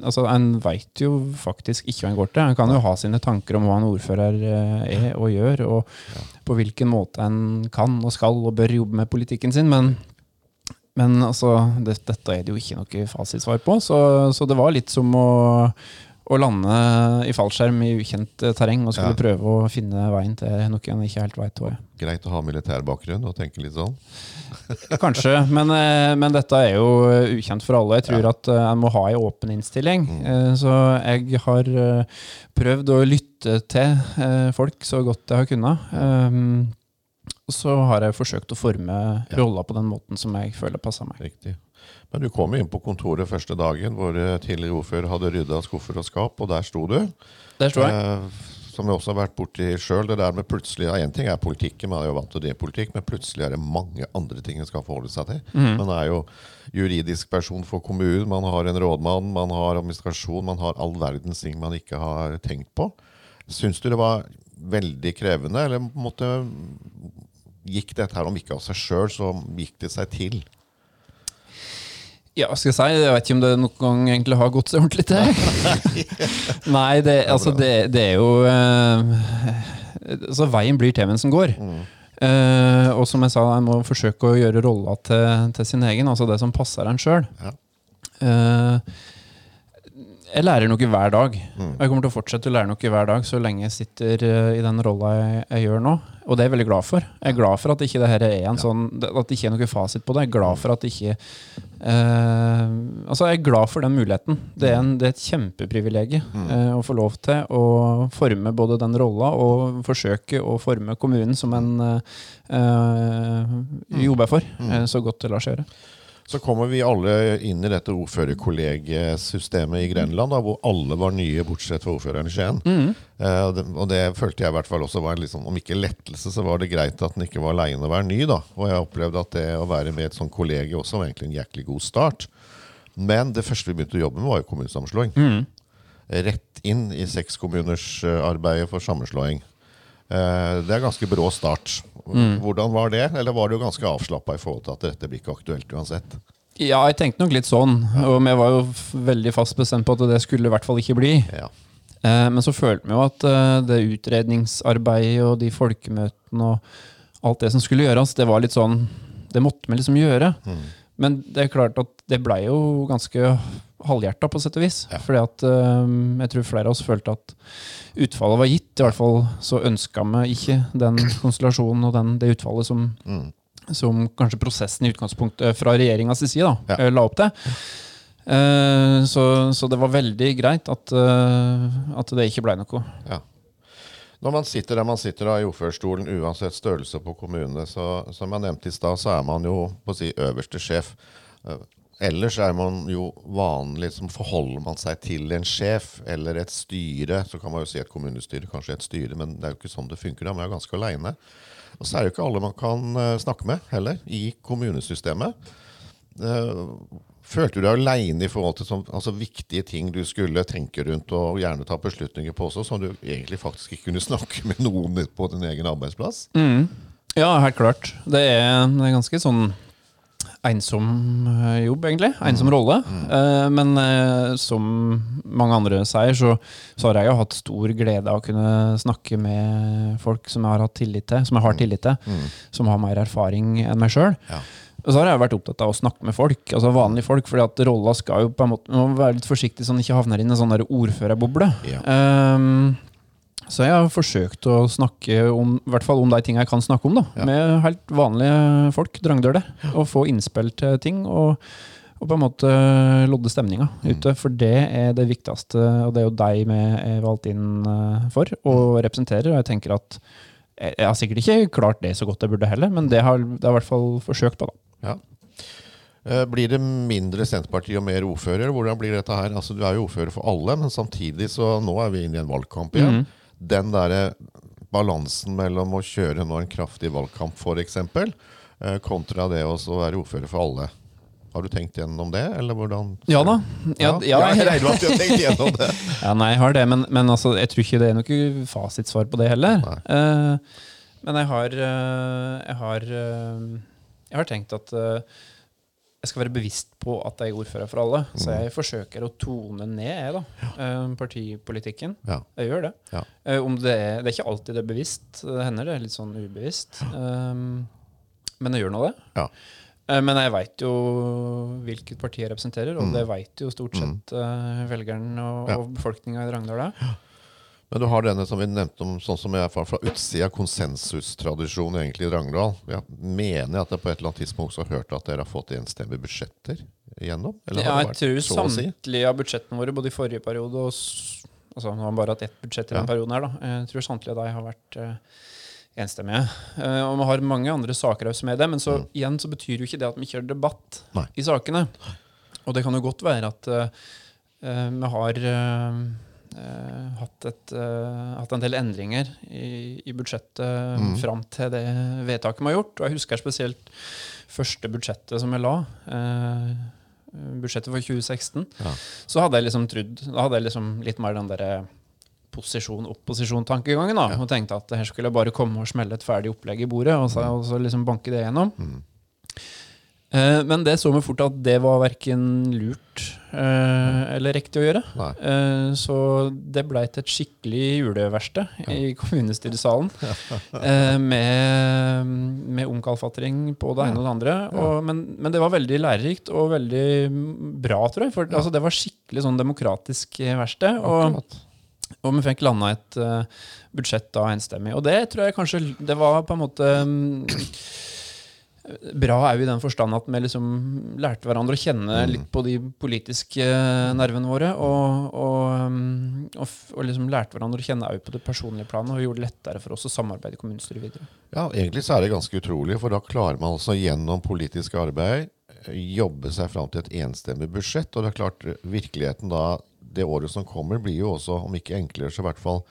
[SPEAKER 3] altså, en veit jo faktisk ikke hva en går til. En kan jo ha sine tanker om hva en ordfører eh, er og gjør, og på hvilken måte en kan og skal og bør jobbe med politikken sin, men men altså, det, dette er det jo ikke noe fasitsvar på, så, så det var litt som å, å lande i fallskjerm i ukjent eh, terreng og skulle
[SPEAKER 2] Ja.
[SPEAKER 3] prøve å finne veien til noe en ikke helt veit hva er.
[SPEAKER 2] Greit å ha militær bakgrunn og tenke litt sånn. (laughs)
[SPEAKER 3] Kanskje, men, eh, men dette er jo eh, ukjent for alle. Jeg tror at eh, en må ha en åpen innstilling. Mm. Så jeg har prøvd å lytte til folk så godt jeg har kunnet. Um, Så har jeg forsøkt å forme rolla på den måten som jeg føler passer meg.
[SPEAKER 2] Riktig. Men du kom inn på kontoret første dagen hvor eh, tidligere ordfører hadde rydda skuffer og skap, og der sto du.
[SPEAKER 3] Der sto jeg.
[SPEAKER 2] Eh, som vi også har vært borti sjøl. Det der med plutselig En ting er politikken, man er jo vant til det politikk, men plutselig er det mange andre ting en skal forholde seg til. Man er jo juridisk person for kommunen, man har en rådmann, man har administrasjon, man har all verdens ting man ikke har tenkt på. Syns du det var veldig krevende, eller måte gikk dette her om ikke av seg sjøl, så gikk det seg til?
[SPEAKER 3] Ja, skal jeg si, jeg vet ikke om det noen gang egentlig har gått seg ordentlig til. Nei, (laughs) det, altså, det, det er jo eh, Altså, veien blir til mens den går. Eh, og som jeg sa, en må forsøke å gjøre rolla til, til sin egen, altså det som passer en sjøl.
[SPEAKER 2] Ja.
[SPEAKER 3] Jeg lærer noe hver dag. Og jeg kommer til å fortsette å lære noe hver dag så lenge jeg sitter eh, i den rolla jeg, jeg gjør nå. Og det er jeg veldig glad for. Jeg er glad for at ikke det her er en sånn At det ikke er noe fasit på det. Jeg er glad for at det ikke eh, Altså, jeg er glad for den muligheten. Det er, en, det er et kjempeprivilegium eh, å få lov til å forme både den rolla og forsøke å forme kommunen som en eh, eh, jobber for, eh, så godt det lar seg gjøre.
[SPEAKER 2] Så kommer vi alle inn i dette ordførerkollegiesystemet i Grenland, da, hvor alle var nye, bortsett fra ordføreren i Skien. Eh, og, det, og det følte jeg i hvert fall også var sånn, om ikke lettelse, så var det greit at en ikke var aleine å være ny. da. Og jeg opplevde at det å være med et sånt kollegie også var egentlig en jæklig god start. Men det første vi begynte å jobbe med, var jo kommunesammenslåing. Rett inn i sekskommunersarbeidet for sammenslåing. Eh, Det er ganske brå start. Hvordan var det? Eller var du ganske avslappa i forhold til at dette blir ikke aktuelt uansett?
[SPEAKER 3] Ja, jeg tenkte nok litt sånn. Og vi var jo veldig fast bestemt på at det skulle i hvert fall ikke bli.
[SPEAKER 2] Ja.
[SPEAKER 3] Eh, men så følte vi jo at eh, det utredningsarbeidet og de folkemøtene og alt det som skulle gjøres, det var litt sånn Det måtte vi liksom gjøre. Men det er klart at det blei jo ganske halvhjerta, på sett og vis.
[SPEAKER 2] Ja.
[SPEAKER 3] Fordi at jeg tror flere av oss følte at utfallet var gitt. I hvert fall så ønska vi ikke den konstellasjonen og den, det utfallet som, som kanskje prosessen i utgangspunktet fra regjeringas side da,
[SPEAKER 2] Ja.
[SPEAKER 3] eh, la opp til. Eh, så, så det var veldig greit at, eh, at det ikke blei noe.
[SPEAKER 2] Ja. Når man sitter der man sitter da, i ordførerstolen, uansett størrelse på kommunene, så som jeg nevnte i stad, så er man jo på å si øverste sjef. Ellers er man jo vanlig som forholder man seg til en sjef eller et styre. Så kan man jo si et kommunestyre, kanskje et styre, men det er jo ikke sånn det funker. da, Man er ganske aleine. Og så er det jo ikke alle man kan eh, snakke med heller, i kommunesystemet. Eh, Følte du deg aleine i forhold til sånn, altså, viktige ting du skulle tenke rundt og gjerne ta beslutninger på også, som du egentlig faktisk ikke kunne (laughs) snakke med noen på din egen arbeidsplass?
[SPEAKER 3] Ja, helt klart. Det er det er ganske sånn ensom eh, jobb, egentlig. Ensom rolle. Mm. Men eh, som mange andre sier, så, så har jeg jo hatt stor glede av å kunne snakke med folk som jeg har hatt tillit til, som jeg har tillit til, som har mer erfaring enn meg sjøl.
[SPEAKER 2] Ja.
[SPEAKER 3] Og så har jeg vært opptatt av å snakke med folk, altså vanlige folk, fordi at rolla skal jo på en måte må være litt forsiktig så den ikke havner inn i en sånn ordførerboble.
[SPEAKER 2] Ja.
[SPEAKER 3] Så jeg har forsøkt å snakke om i hvert fall om de tingene jeg kan snakke om, da,
[SPEAKER 2] Ja.
[SPEAKER 3] med helt vanlige folk, Drangdøle. og få innspill til ting. Og, og på en måte lodde stemninga
[SPEAKER 2] Mm.
[SPEAKER 3] ute, for det er det viktigste, og det er jo deg vi er valgt inn eh, for og representerer. Og jeg tenker at jeg jeg har sikkert ikke klart det så godt jeg burde heller, men det har det har i hvert fall forsøkt på, da.
[SPEAKER 2] Ja. Eh, Blir det mindre Senterparti og mer ordfører? Hvordan blir dette her? Altså, du er jo ordfører for alle, men samtidig så nå er vi inne i en valgkamp igjen. Den derre balansen mellom å kjøre nå en kraftig valgkamp, f.eks., kontra det å være ordfører for alle. Har du tenkt gjennom det, eller hvordan?
[SPEAKER 3] Ja da. Ja, ja,
[SPEAKER 2] ja, jeg regner med at du har tenkt (laughs) gjennom det.
[SPEAKER 3] Ja, nei, jeg har det, men, men altså, jeg tror ikke det er noe fasitsvar på det heller. Uh, men jeg har, uh, jeg har uh, Jeg har tenkt at eh, jeg skal være bevisst på at jeg er ordfører for alle. Så jeg forsøker å tone ned jeg, da, eh, partipolitikken.
[SPEAKER 2] Ja.
[SPEAKER 3] Jeg gjør det.
[SPEAKER 2] Ja.
[SPEAKER 3] Eh, om det, er, det er ikke alltid det er bevisst. Det hender det er litt sånn ubevisst. Um, men jeg gjør nå det.
[SPEAKER 2] Ja.
[SPEAKER 3] Eh, Men jeg veit jo hvilket parti jeg representerer, og det veit jo stort sett eh, velgeren og,
[SPEAKER 2] Mm. Ja.
[SPEAKER 3] og befolkninga i Drangedal. da.
[SPEAKER 2] Men du har denne som vi nevnte om, sånn som jeg fra, utsida, konsensustradisjon egentlig i Drangedal. Jeg mener at jeg på et eller annet tidspunkt har hørt at dere har fått enstemmige budsjetter igjennom? Eller
[SPEAKER 3] Ja, jeg tror
[SPEAKER 2] si?
[SPEAKER 3] samtlige av budsjettene våre, både i forrige periode og altså, Nå har vi bare hatt ett budsjett i
[SPEAKER 2] Ja.
[SPEAKER 3] den perioden her, da. Jeg tror samtlige av deg har vært uh, enstemmige. Uh, og vi har mange andre saker også med det, men så igjen så betyr jo ikke det at vi ikke har debatt
[SPEAKER 2] Nei.
[SPEAKER 3] i sakene. Og det kan jo godt være at uh, vi har hatt, et, eh, hatt en del endringer i, i budsjettet
[SPEAKER 2] Mm.
[SPEAKER 3] fram til det vedtaket vi har gjort. Og jeg husker spesielt første budsjettet som jeg la. Eh, budsjettet for 2016.
[SPEAKER 2] Ja.
[SPEAKER 3] Så hadde jeg liksom trodd Da hadde jeg liksom litt mer den derre posisjon-opposisjon-tankegangen. da, Og tenkte at her skulle jeg bare komme og smelle et ferdig opplegg i bordet, og så, og så liksom banke det gjennom.
[SPEAKER 2] Mm.
[SPEAKER 3] Eh, men det så vi fort at det var verken lurt eh, eller riktig å gjøre. Eh, så det blei til et skikkelig juleverksted i kommunestyresalen. (laughs) eh, med, med omkalfatring på det ene og det andre. Og, men, men det var veldig lærerikt og veldig bra, tror jeg. For altså, det var skikkelig sånn demokratisk eh, verksted. Og, og vi fikk landa et uh, budsjett da enstemmig. Og det tror jeg kanskje Det var på en måte mm, bra òg i den forstand at vi liksom lærte hverandre å kjenne litt på de politiske eh, nervene våre. Og, og, mm, og, og liksom lærte hverandre å kjenne òg på det personlige planet, og gjorde det lettere for oss å samarbeide i kommunestyret videre.
[SPEAKER 2] Ja, egentlig så er det ganske utrolig, for da klarer man altså gjennom politisk arbeid eh, jobbe seg fram til et enstemmig budsjett. Og det er klart, virkeligheten da, det året som kommer, blir jo også, om ikke enklere, så i hvert fall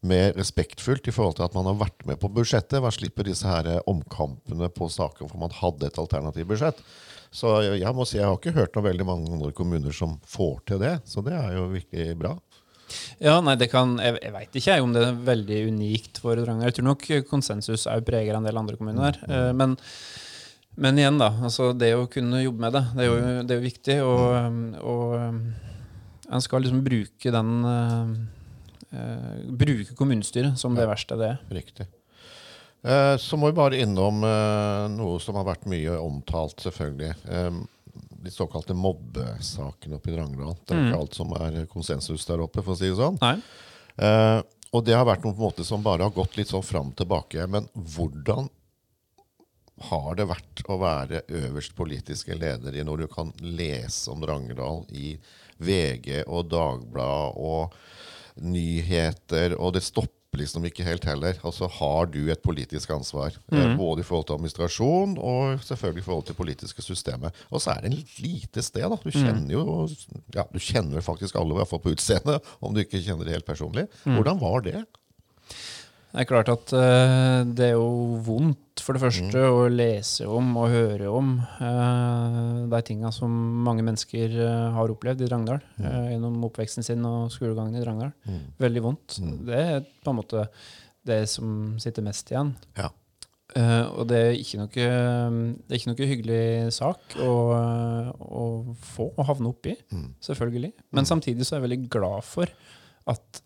[SPEAKER 2] mer respektfullt i forhold til at man har vært med på budsjettet. Man slipper disse her eh, omkampene på saker hvor man hadde et alternativt budsjett. Så jeg må si, jeg har ikke hørt om veldig mange andre kommuner som får til det. Så det er jo virkelig bra.
[SPEAKER 3] Ja, nei, det kan, Jeg, jeg veit ikke jeg om det er veldig unikt for Dranger. Jeg tror nok konsensus òg preger en del andre kommuner. Eh, men, men igjen, da. Altså det å kunne jobbe med det, det er jo, det er jo viktig. Og, um, og um, en skal liksom bruke den eh, Bruke kommunestyret som det verste det er.
[SPEAKER 2] Riktig. Eh, så må vi bare innom eh, noe som har vært mye omtalt, selvfølgelig. Eh, de såkalte mobbesakene oppe i Drangedal. Det er ikke alt som er konsensus der oppe, for å si det sånn.
[SPEAKER 3] Nei.
[SPEAKER 2] Eh, og det har vært noe på en måte som bare har gått litt sånn fram og tilbake. Men hvordan har det vært å være øverst politiske leder i når du kan lese om Drangedal i VG og Dagbladet og nyheter, og det stopper liksom ikke helt heller. Altså Har du et politisk ansvar, Mm. både i forhold til administrasjon og selvfølgelig i forhold til politiske systemet. Og så er det et lite sted. da. Du kjenner jo ja, du kjenner faktisk alle, i hvert fall på utseendet, om du ikke kjenner det helt personlig. Hvordan var det?
[SPEAKER 3] Det er klart at uh, det er jo vondt, for det første, å lese om og høre om uh, de tinga som mange mennesker uh, har opplevd i Drangedal uh, gjennom oppveksten sin og skolegangen i Drangedal. Veldig vondt. Det er på en måte det som sitter mest igjen.
[SPEAKER 2] Ja.
[SPEAKER 3] Og det er ikke noe, det er ikke noe hyggelig sak å, å få å havne oppi, selvfølgelig. Men samtidig så er jeg veldig glad for at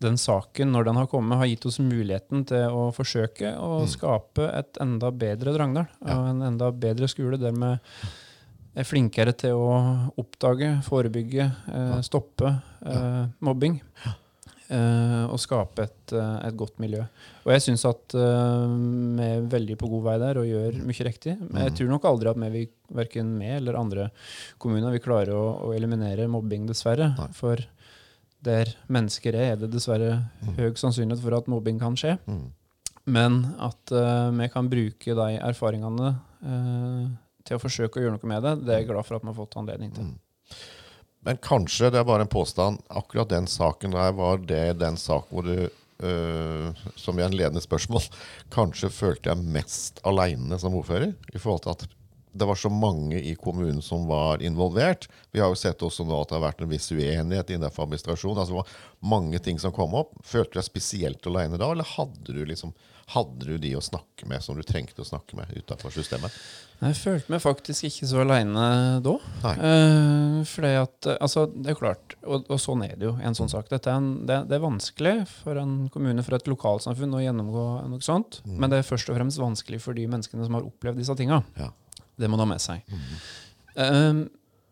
[SPEAKER 3] den saken, når den har kommet, har gitt oss muligheten til å forsøke å skape et enda bedre Drangedal. Og en enda bedre skole der vi er flinkere til å oppdage, forebygge, eh, stoppe eh, mobbing. Eh, og skape et, eh, et godt miljø. Og jeg syns at eh, vi er veldig på god vei der og gjør mye riktig. Men jeg tror nok aldri at vi, verken vi eller andre kommuner vil klare å, å eliminere mobbing, dessverre. For der mennesker er, er det dessverre høy sannsynlighet for at mobbing kan skje.
[SPEAKER 2] Mm.
[SPEAKER 3] Men at uh, vi kan bruke de erfaringene uh, til å forsøke å gjøre noe med det, det er jeg glad for at vi har fått anledning til.
[SPEAKER 2] Men kanskje, det er bare en påstand, akkurat den saken der var det den saken hvor du Uh, som i en ledende spørsmål, (laughs) kanskje følte jeg mest aleine som ordfører. I forhold til at det var så mange i kommunen som var involvert. Vi har jo sett også nå at det har vært en viss uenighet innenfor administrasjon. Altså, det var mange ting som kom opp. Følte du deg spesielt alene da, eller hadde du, liksom, hadde du de å snakke med som du trengte å snakke med utenfor systemet?
[SPEAKER 3] Jeg følte meg faktisk ikke så aleine da. Eh, fordi at, altså, det er klart, og, og sånn er det jo i en sånn sak. Dette er, en, det, det er vanskelig for en kommune, for et lokalsamfunn, å gjennomgå noe sånt. Men det er først og fremst vanskelig for de menneskene som har opplevd disse tinga.
[SPEAKER 2] Ja.
[SPEAKER 3] Det må du ha med seg. Um,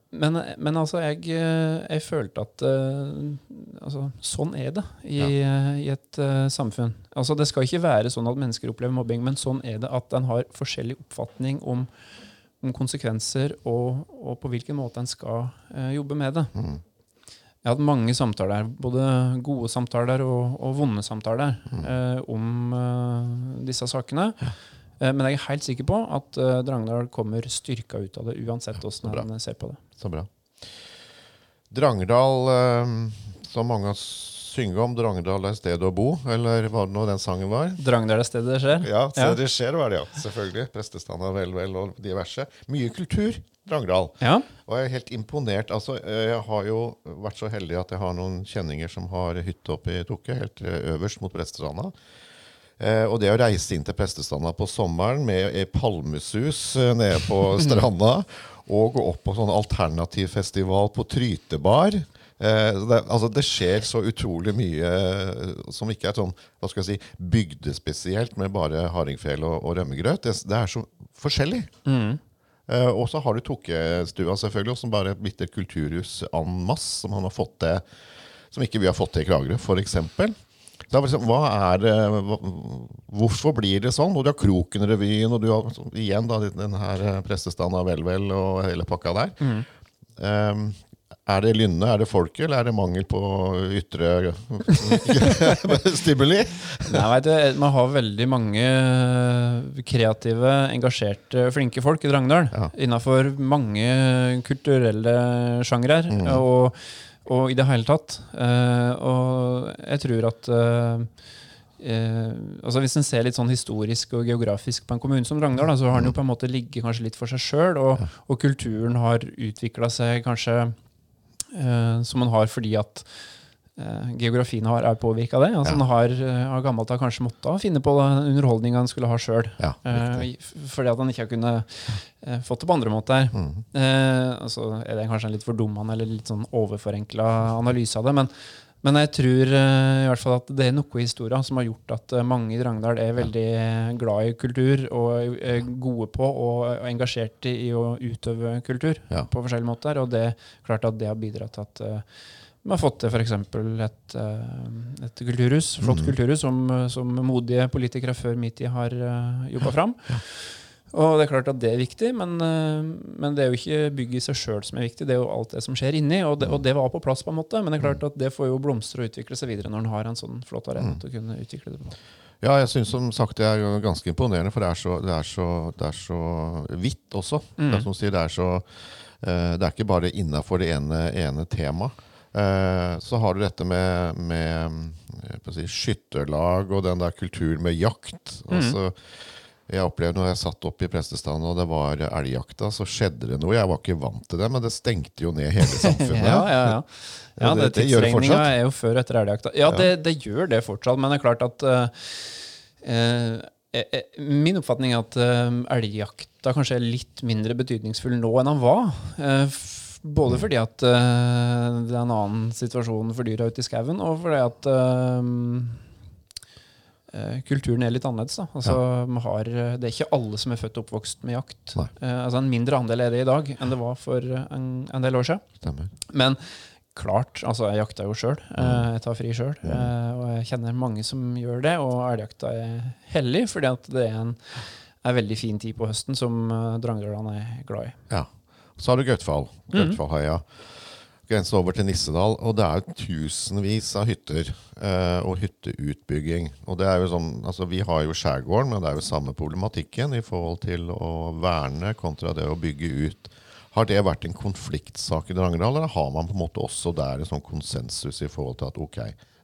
[SPEAKER 3] men, men altså, jeg, eh, jeg følte at uh, altså, Sånn er det i, ja. i et uh, samfunn. Altså, det skal ikke være sånn at mennesker opplever mobbing, men sånn er det at en har forskjellig oppfatning om, om konsekvenser og, og på hvilken måte en skal uh, jobbe med det. Jeg har hatt mange samtaler, både gode samtaler og, og vonde samtaler, eh, om eh, disse sakene. Eh, men jeg er helt sikker på at eh, Drangedal kommer styrka ut av det, uansett
[SPEAKER 2] åssen
[SPEAKER 3] hvordan han ser på det.
[SPEAKER 2] Så bra. Drangedal, eh, som mange synger om, Drangedal er stedet å bo, eller hva det nå den sangen var?
[SPEAKER 3] Drangedal er stedet det skjer.
[SPEAKER 2] Ja, stedet
[SPEAKER 3] Ja.
[SPEAKER 2] det skjer var det, ja. Selvfølgelig. Prestestanda, vel, vel og diverse. Mye kultur, Drangedal.
[SPEAKER 3] Ja.
[SPEAKER 2] Og jeg er helt imponert. Altså, eh, jeg har jo vært så heldig at jeg har noen kjenninger som har hytte oppe i Tokke, helt eh, øverst mot Prestestranda. Eh, og det å reise inn til prestestanda på sommeren med ei palmesus eh, nede på (laughs) stranda, og gå opp på sånn alternativfestival på Trytebar eh, det, altså det skjer så utrolig mye eh, som ikke er sånn hva skal jeg si, bygdespesielt med bare hardingfele og, og rømmegrøt. Det, det er så forskjellig. Eh, og så har du Tokkestua, selvfølgelig, som bare er et kulturhus en masse, som han har fått til, som ikke vi har fått til i Kragerø, f.eks. Da, liksom, hva er det, hvorfor blir det sånn? Og du har Kroken-revyen, og du har igjen da, den her eh, prestestanden av Vel-Vel og hele pakka der. Eh, er det lynne, er det folket, eller er det mangel på ytre (laughs) stimuli?
[SPEAKER 3] Nei, du, Man har veldig mange eh, kreative, engasjerte, flinke folk i Drangedal.
[SPEAKER 2] Ja.
[SPEAKER 3] Innafor mange kulturelle sjangrer. Og, og i det hele tatt. Eh, og jeg tror at eh, eh, altså Hvis en ser litt sånn historisk og geografisk på en kommune som da, så har den jo på en måte ligget kanskje litt for seg sjøl, og, og kulturen har utvikla seg kanskje eh, som den har fordi at geografien har, er påvirka det. Altså,
[SPEAKER 2] Ja.
[SPEAKER 3] Har eh, av gammelt av kanskje måttet finne på underholdninga han skulle ha sjøl.
[SPEAKER 2] Ja, riktig.
[SPEAKER 3] fordi at han ikke har kunnet eh, fått det på andre måter.
[SPEAKER 2] Mm.
[SPEAKER 3] Eh, altså er det kanskje en litt fordummende eller litt sånn overforenkla analyse av det. Men, men jeg tror eh, i hvert fall at det er noe i historien som har gjort at eh, mange i Drangedal er veldig eh, glad i kultur og er gode på og og engasjert i, i å utøve kultur
[SPEAKER 2] Ja.
[SPEAKER 3] på forskjellige måter. Og det klart at det har bidratt til at eh, vi har fått til f.eks. Et, eh, et kulturhus, flott kulturhus som, som modige politikere før min tid har uh, jobba fram. Og det er klart at det er viktig, men, eh, men det er jo ikke bygget i seg sjøl som er viktig, det er jo alt det som skjer inni. Og det, og det var på plass, på en måte, men det er klart at det får jo blomstre og utvikle seg videre når en har en sånn flott arena til å kunne utvikle det på.
[SPEAKER 2] Ja, jeg syns som sagt det er ganske imponerende, for det er så, det er så, det er så vidt også. Det er som sier, det er så eh, Det er ikke bare innafor det ene, ene temaet. Eh, så har du dette med, med si, skytterlag og den der kulturen med jakt. Altså, jeg opplevde når jeg satt oppe i prestestanden og det var elgjakta, så skjedde det noe. Jeg var ikke vant til det, men det stengte jo ned hele samfunnet. (laughs)
[SPEAKER 3] Ja, ja, ja. (laughs) ja
[SPEAKER 2] Ja,
[SPEAKER 3] det,
[SPEAKER 2] det- det gjør det fortsatt.
[SPEAKER 3] er jo før etter elgjakta. Ja, det, det gjør det fortsatt, men det er klart at uh, eh, Min oppfatning er at uh, elgjakta kanskje er litt mindre betydningsfull nå enn han var. F- både fordi at uh, det er en annen situasjon for dyra ute i skauen, og fordi at eh, kulturen er litt annerledes. Altså, ja. har, det er ikke alle som er født og oppvokst med jakt. Eh, altså, en mindre andel er det i dag enn det var for en, en del år siden.
[SPEAKER 2] Stemmer.
[SPEAKER 3] Men klart, altså jeg jakter jo sjøl. Jeg tar fri sjøl. Og jeg kjenner mange som gjør det. Og elgjakta er hellig, fordi at det er en en veldig fin tid på høsten som uh, drangedalene er glad i.
[SPEAKER 2] Ja. Så har du Gautfall. Gautfallheia. Grensen over til Nissedal. Og det er tusenvis av hytter eh, og hytteutbygging. Og det er jo sånn, altså Vi har jo skjærgården, men det er jo samme problematikken i forhold til å verne kontra det å bygge ut. Har det vært en konfliktsak i Drangedal, eller har man på en måte også der en sånn konsensus i forhold til at ok,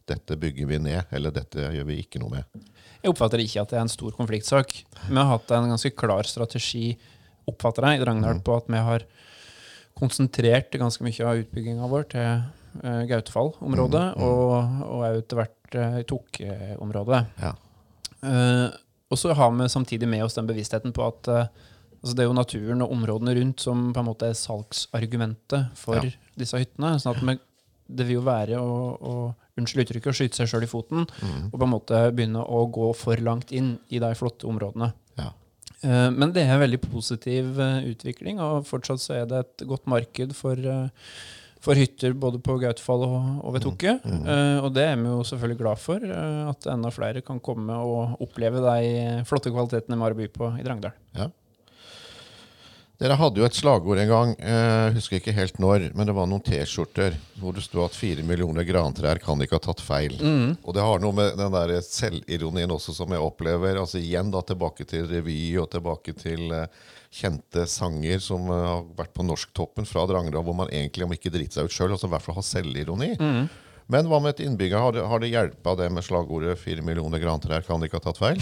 [SPEAKER 2] dette bygger vi ned, eller dette gjør vi ikke noe med?
[SPEAKER 3] Jeg oppfatter ikke at det er en stor konfliktsak. Vi har hatt en ganske klar strategi oppfatter jeg, i Drangedal på at vi har konsentrert ganske mye av utbygginga vår til uh, Gautefall-området, og, og også etter hvert uh, Tok-området.
[SPEAKER 2] Ja.
[SPEAKER 3] Uh, og så har vi samtidig med oss den bevisstheten på at uh, altså det er jo naturen og områdene rundt som på en måte er salgsargumentet for
[SPEAKER 2] Ja.
[SPEAKER 3] disse hyttene. sånn at vi, det vil jo være å, å unnskyld uttrykket, å skyte seg sjøl i foten
[SPEAKER 2] Mm.
[SPEAKER 3] og på en måte begynne å gå for langt inn i de flotte områdene. Eh, Men det er en veldig positiv eh, utvikling, og fortsatt så er det et godt marked for, eh, for hytter både på Gautfall og, og ved Tokke. Eh, Og det er vi jo selvfølgelig glad for, at enda flere kan komme og oppleve de flotte kvalitetene har by på i Drangedal.
[SPEAKER 2] Ja. Dere hadde jo et slagord en gang, eh, husker ikke helt når, men det var noen T-skjorter hvor det sto at fire millioner grantrær kan ikke ha tatt feil. Og det har noe med den der selvironien også som jeg opplever. altså Igjen da tilbake til revy og tilbake til eh, kjente sanger som eh, har vært på norsktoppen fra Drangedal, hvor man egentlig, om ikke driter seg ut sjøl, altså i hvert fall har selvironi. Men hva med et innbygger? Har det, har det hjelpa det med slagordet 'fire millioner grantrær kan ikke ha tatt feil'?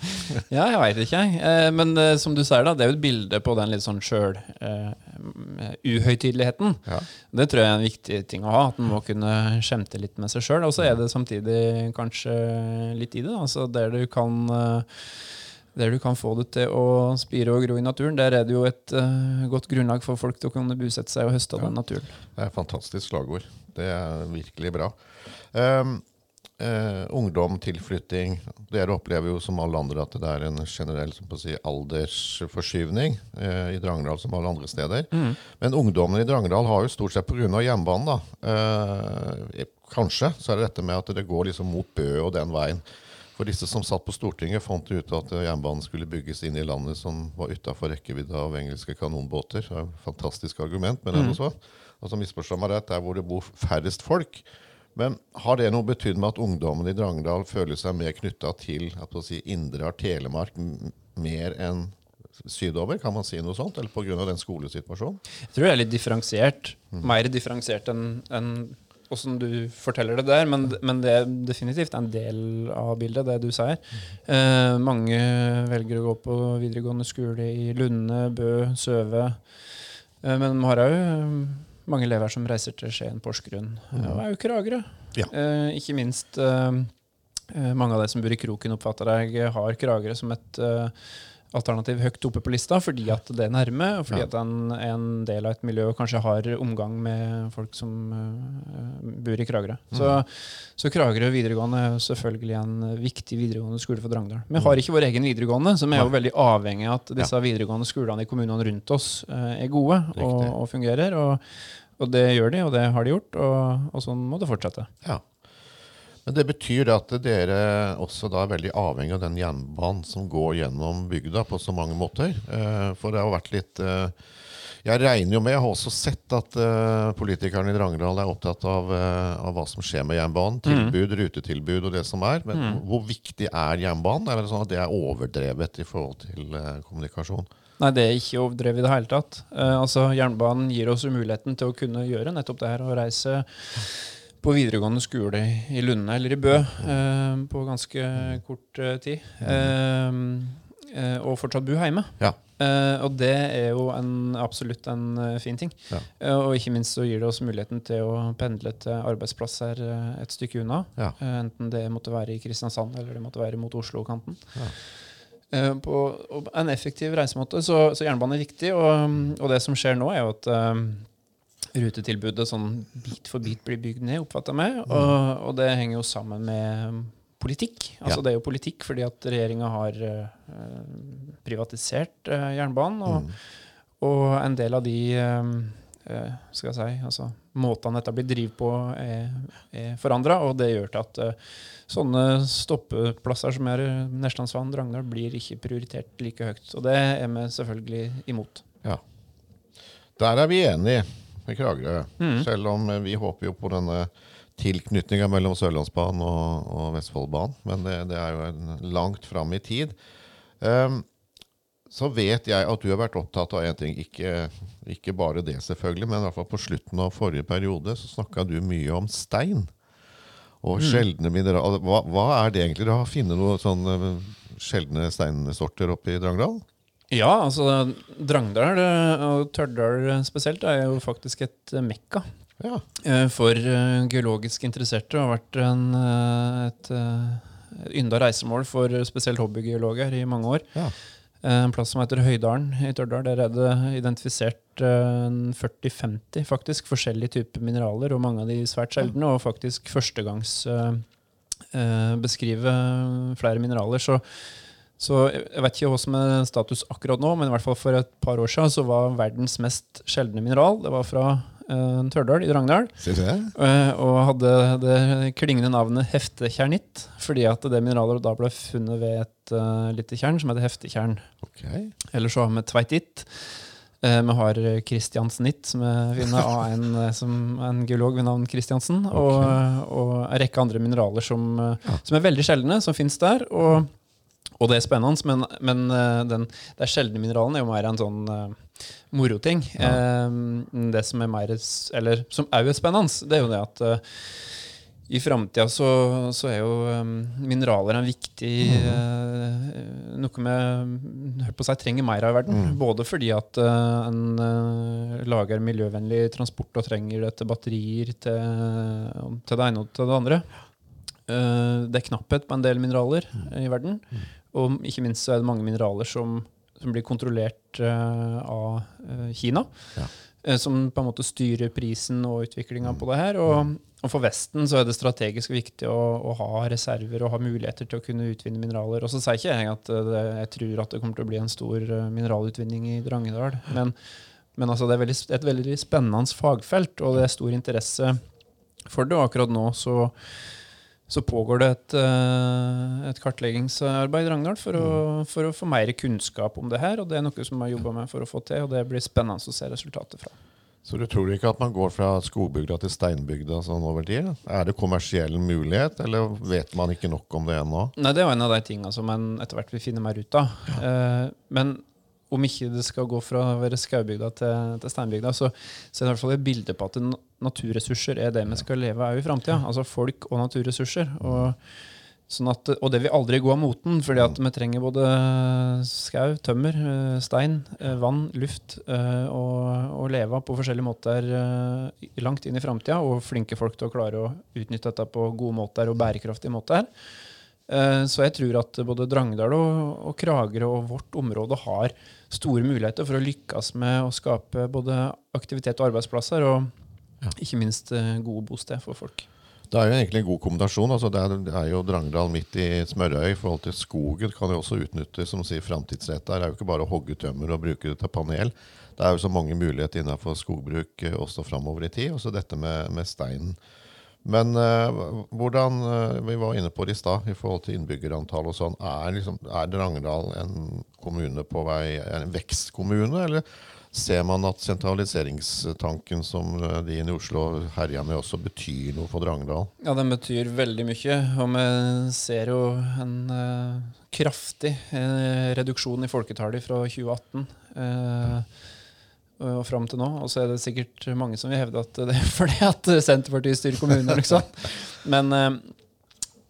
[SPEAKER 2] (laughs)
[SPEAKER 3] Ja, jeg veit ikke, jeg. Eh, Men eh, som du sier, da, det er jo et bilde på den litt sånn sjøl eh, uhøytideligheten.
[SPEAKER 2] Ja.
[SPEAKER 3] Det tror jeg er en viktig ting å ha. At en må kunne skjemte litt med seg sjøl. Og så er det samtidig kanskje litt i det. da, Altså der du kan eh, der du kan få det til å spire og gro i naturen, der er det jo et uh, godt grunnlag for folk til å kunne bosette seg og høste av den naturen.
[SPEAKER 2] Det er et fantastisk slagord. Det er virkelig bra. Um, uh, ungdom, tilflytting. Dere opplever jo som alle andre at det er en generell som på å si, aldersforskyvning uh, i Drangedal som alle andre steder. Men ungdommene i Drangedal har jo stort sett pga. jernbanen, da. Kanskje så er det dette med at det går liksom mot Bø og den veien. For disse som satt på Stortinget, fant ut at jernbanen skulle bygges inn i landet som var utafor rekkevidde av engelske kanonbåter. Det er et fantastisk argument, men
[SPEAKER 3] Mm.
[SPEAKER 2] ennå så. Altså Misforstå meg rett, der hvor det bor færrest folk. Men har det noe betydd med at ungdommen i Drangedal føler seg mer knytta til si, indre av Telemark mer enn sydover? Kan man si noe sånt? Eller pga. den skolesituasjonen?
[SPEAKER 3] Jeg tror det er litt differensiert. Mer differensiert enn enn åssen du forteller det der, men, men det er definitivt en del av bildet, det du sier. Eh, mange velger å gå på videregående skole i Lunde, Bø, Søve. Eh, men vi har òg mange elever som reiser til Skien, Porsgrunn eh, og òg Kragerø.
[SPEAKER 2] Ja.
[SPEAKER 3] Eh, ikke minst eh, eh, mange av de som bor i Kroken, oppfatter jeg har Kragerø som et eh, alternativ høyt oppe på lista, fordi at det er nærme, og fordi
[SPEAKER 2] Ja.
[SPEAKER 3] at en en del av et miljø kanskje har omgang med folk som uh, bor i Kragerø. Så, så Kragerø videregående er selvfølgelig en viktig videregående skole for Drangedal. Vi har ikke vår egen videregående, så vi er jo veldig avhengig av at disse videregående skolene i kommunene rundt oss uh, er gode og, og fungerer. Og, og det gjør de, og det har de gjort, og, og sånn må det fortsette.
[SPEAKER 2] Ja. Men det betyr at dere også da er veldig avhengig av den jernbanen som går gjennom bygda på så mange måter. Eh, For det har vært litt eh, Jeg regner jo med, jeg har også sett at eh, politikerne i Drangedal er opptatt av, av hva som skjer med jernbanen. Tilbud, rutetilbud og det som er. Men hvor viktig er jernbanen? Er det sånn at det er overdrevet i forhold til kommunikasjon?
[SPEAKER 3] Nei, det er ikke overdrevet i det hele tatt. Eh, altså, Jernbanen gir oss muligheten til å kunne gjøre nettopp det her, å reise på videregående skole i Lunde eller i Bø eh, på ganske kort eh, tid. Eh, eh, og fortsatt bo hjemme.
[SPEAKER 2] Ja.
[SPEAKER 3] Eh, og det er jo en, absolutt en eh, fin ting.
[SPEAKER 2] Ja.
[SPEAKER 3] Og ikke minst så gir det oss muligheten til å pendle til arbeidsplasser et stykke unna.
[SPEAKER 2] Ja.
[SPEAKER 3] Enten det måtte være i Kristiansand eller det måtte være mot Oslo-kanten.
[SPEAKER 2] Ja.
[SPEAKER 3] Eh, på en effektiv reisemåte. Så, så jernbane er viktig. Og, og det som skjer nå, er jo at rutetilbudet sånn bit for bit blir bygd ned, oppfatter jeg meg. Og, og det henger jo sammen med politikk. Altså
[SPEAKER 2] Ja.
[SPEAKER 3] Det er jo politikk fordi at regjeringa har eh, privatisert eh, jernbanen. Og, og en del av de eh, eh, skal jeg si, altså, måtene dette blir drevet på, er, er forandra. Og det gjør til at uh, sånne stoppeplasser som er Neslandsvann, Drangdal, blir ikke prioritert like høyt. Og det er vi selvfølgelig imot.
[SPEAKER 2] Ja. Der er vi enige med Kragerø.
[SPEAKER 3] Mm.
[SPEAKER 2] Selv om eh, vi håper jo på denne tilknytninga mellom Sørlandsbanen og, og Vestfoldbanen. Men det, det er jo en langt fram i tid. Um, så vet jeg at du har vært opptatt av én ting. Ikke, ikke bare det, selvfølgelig, men i hvert fall på slutten av forrige periode så snakka du mye om stein. Og sjeldne mineraler. Hva, hva er det egentlig? Du har funnet noen sånne eh, sjeldne steinsorter oppe i Drangedal?
[SPEAKER 3] Ja, altså Drangdal eh, og Tørdal spesielt er jo faktisk et eh, mekka
[SPEAKER 2] Ja.
[SPEAKER 3] eh, for geologisk interesserte. Det har vært en, et, et ynda reisemål for spesielt hobbygeologer i mange år.
[SPEAKER 2] Ja.
[SPEAKER 3] En plass som heter Høydalen i Tørdal. Der er det identifisert eh, 40-50 faktisk forskjellige typer mineraler, og mange av de svært sjeldne, og faktisk førstegangs eh, flere mineraler. Så, så jeg vet ikke hva som er status akkurat nå, men i hvert fall for et par år siden så var verdens mest sjeldne mineral det var fra uh, Tørdal i Drangdal.
[SPEAKER 2] Se.
[SPEAKER 3] Eh, og hadde det klingende navnet heftekjernitt, fordi at det mineralet da ble funnet ved et uh, lite tjern som heter heftekjern.
[SPEAKER 2] Okay.
[SPEAKER 3] Eller så har vi tveititt. Vi har Kristiansenitt, som er funnet av en, (laughs) som er en geolog ved navn Kristiansen. Og, og en rekke andre mineraler som, ja. som er veldig sjeldne, som finnes der. Og, og det er spennende, men, men den, den, er sjeldne mineralene er jo mer en sånn uh, moroting. Eh, det som er mer, eller som òg er spennende, det er jo det at uh, i framtida så, så er jo um, mineraler en viktig eh, Noe vi holdt på å si, trenger mer av i verden. Både fordi at uh, en uh, lager miljøvennlig transport og trenger det til batterier, til, til det ene og til det andre. Uh, det er knapphet på en del mineraler i verden. Og ikke minst så er det mange mineraler som, som blir kontrollert uh, av uh, Kina.
[SPEAKER 2] Ja.
[SPEAKER 3] eh, som på en måte styrer prisen og utviklinga på det her. Og, og for Vesten så er det strategisk viktig å, å ha reserver og ha muligheter til å kunne utvinne mineraler. Og så sier ikke jeg at det, jeg tror at det kommer til å bli en stor mineralutvinning i Drangedal. Men, men altså det er veldig, et veldig spennende fagfelt, og det er stor interesse for det. Og akkurat nå så så pågår det et, eh, et kartleggingsarbeid Ragnar, for, å, for å få mer kunnskap om det her. og Det er noe som jeg har jobba med for å få til, og det blir spennende å se resultatet fra.
[SPEAKER 2] Så du tror ikke at man går fra skogbygda til steinbygda sånn over tid? Er det kommersiell mulighet, eller vet man ikke nok om det ennå?
[SPEAKER 3] Nei, Det er jo en av de tingene som en etter hvert vil finne mer ut av. Eh, men om ikke det skal gå fra å være skaubygda til, til steinbygda, så, så er det i hvert fall et bilde på at naturressurser er det vi skal leve av i framtida. Altså folk og naturressurser. Og, sånn at, og det vil aldri gå av moten, fordi at vi trenger både skau, tømmer, eh, stein, eh, vann, luft eh, og, og leve av på forskjellige måter eh, langt inn i framtida. Og flinke folk til å klare å utnytte dette på gode måter og bærekraftige måter. Eh, Så jeg tror at både Drangedal og, og Kragerø og vårt område har store muligheter for å lykkes med å skape både aktivitet og arbeidsplasser, og ikke minst eh, gode bosted for folk.
[SPEAKER 2] Det er jo egentlig en god kombinasjon. altså Det er, det er jo Drangedal midt i Smørøy i forhold til skogen. kan jo også utnyttes som sier framtidsrett. Det er jo ikke bare å hogge tømmer og bruke det til panel. Det er jo så mange muligheter innenfor skogbruk eh, også framover i tid. Også dette med, med steinen. Men uh, hvordan uh, Vi var inne på det i stad i forhold til innbyggerantall og sånn. Er, liksom, er Drangedal en kommune på vei, en vekstkommune, eller ser man at sentraliseringstanken som eh, de inne i Oslo herjer med, også betyr noe for Drangedal?
[SPEAKER 3] Ja, den betyr veldig mye. Og vi ser jo en uh, kraftig reduksjon i folketallet fra 2018 eh, og fram til nå. Og så er det sikkert mange som vil hevde at det er (laughs) fordi at Senterpartiet styrer kommunen. (laughs) liksom. Men, eh,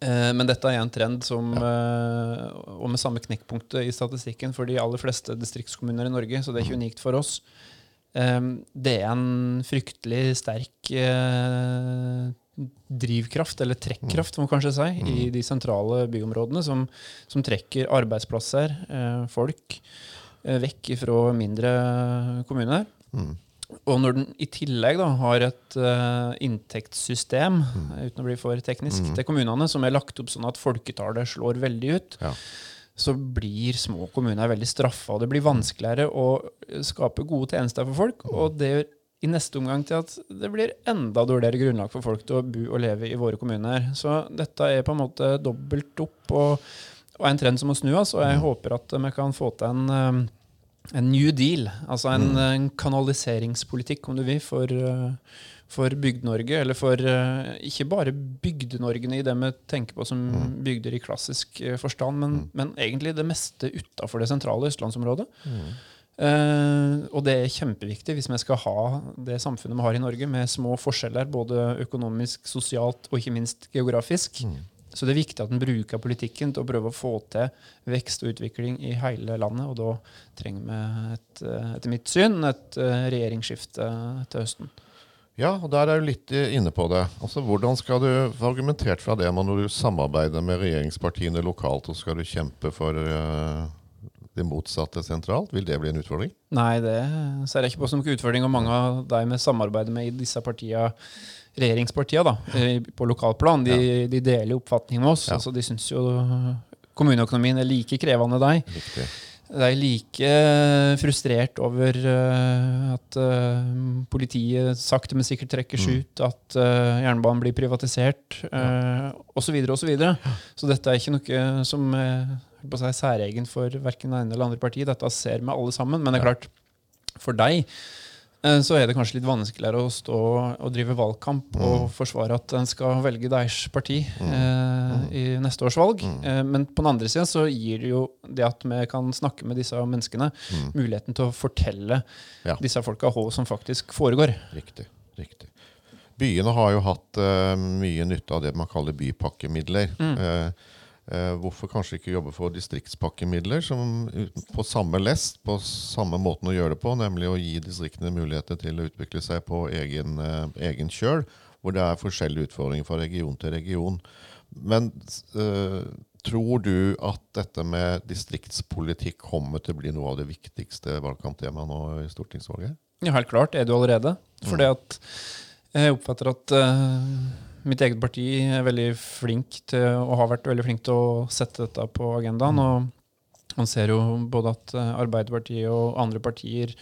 [SPEAKER 3] eh, men dette er en trend som eh, Og med samme knekkpunktet i statistikken for de aller fleste distriktskommuner i Norge, så det er ikke unikt for oss. Eh, Det er en fryktelig sterk eh, drivkraft, eller trekkraft, må man kanskje si, i de sentrale byområdene, som, som trekker arbeidsplasser, eh, folk, eh, vekk fra mindre kommuner. Og når den i tillegg da, har et uh, inntektssystem, uten å bli for teknisk, til kommunene, som er lagt opp sånn at folketallet slår veldig ut,
[SPEAKER 2] Ja.
[SPEAKER 3] så blir små kommuner veldig straffa, det blir vanskeligere å skape gode tjenester for folk. Og det gjør i neste omgang til at det blir enda dårligere grunnlag for folk til å bo og leve i våre kommuner. Så dette er på en måte dobbelt opp og, og en trend som må snu og jeg håper at vi kan få til en eh, en new deal, altså en, en kanaliseringspolitikk, om du vil, for, eh, for Bygd-Norge. Eller for eh, ikke bare Bygde-Norgene i det vi tenker på som bygder i klassisk eh, forstand, men, men egentlig det meste utafor det sentrale østlandsområdet. Eh, og det er kjempeviktig hvis vi skal ha det samfunnet vi har i Norge, med små forskjeller, både økonomisk, sosialt og ikke minst geografisk. Så det er viktig at en bruker politikken til å prøve å få til vekst og utvikling i hele landet. Og da trenger vi, et, eh, etter mitt syn, et eh, regjeringsskifte til høsten.
[SPEAKER 2] Ja, og der er du litt eh, inne på det. Altså, Hvordan skal du få argumentert fra det når du samarbeider med regjeringspartiene lokalt, og skal du kjempe for uh, det motsatte sentralt? Vil det bli en utfordring?
[SPEAKER 3] Nei, det ser jeg ikke på som utfordring. Og mange av de vi samarbeider med i disse partiene regjeringspartiene da, på lokalplan, de, ja. de deler oppfatning med oss. Ja. Altså, de syns jo kommuneøkonomien er like krevende deg.
[SPEAKER 2] Riktig.
[SPEAKER 3] De er like frustrert over at politiet sakte, men sikkert trekkes mm. ut, at jernbanen blir privatisert, uh, osv. osv. Så, videre, og så, så dette er ikke noe som er særegent for verken det ene eller andre parti. Dette ser vi alle sammen. Men det er klart, for deg Eh, så er det kanskje litt vanskeligere å stå og drive valgkamp mm. og forsvare at en skal velge Daesh parti mm. eh, mm. i neste års valg. Mm. Eh, men på den andre siden så gir det jo det at vi kan snakke med disse menneskene, mm. muligheten til å fortelle ja. disse folka hva som faktisk foregår.
[SPEAKER 2] Riktig. riktig. Byene har jo hatt uh, mye nytte av det man kaller bypakkemidler. Uh, Eh, hvorfor kanskje ikke jobbe for distriktspakkemidler som på samme lest, på samme måten å gjøre det på, nemlig å gi distriktene muligheter til å utvikle seg på egen, eh, egen kjøl, hvor det er forskjellige utfordringer fra region til region. Men eh, tror du at dette med distriktspolitikk kommer til å bli noe av det viktigste valgkamptemaet nå i stortingsvalget?
[SPEAKER 3] Ja, helt klart er det jo allerede. For mm. at jeg oppfatter at uh mitt eget parti er veldig flink til, og har vært veldig flink til å sette dette på agendaen. Og man ser jo både at eh, Arbeiderpartiet og andre partier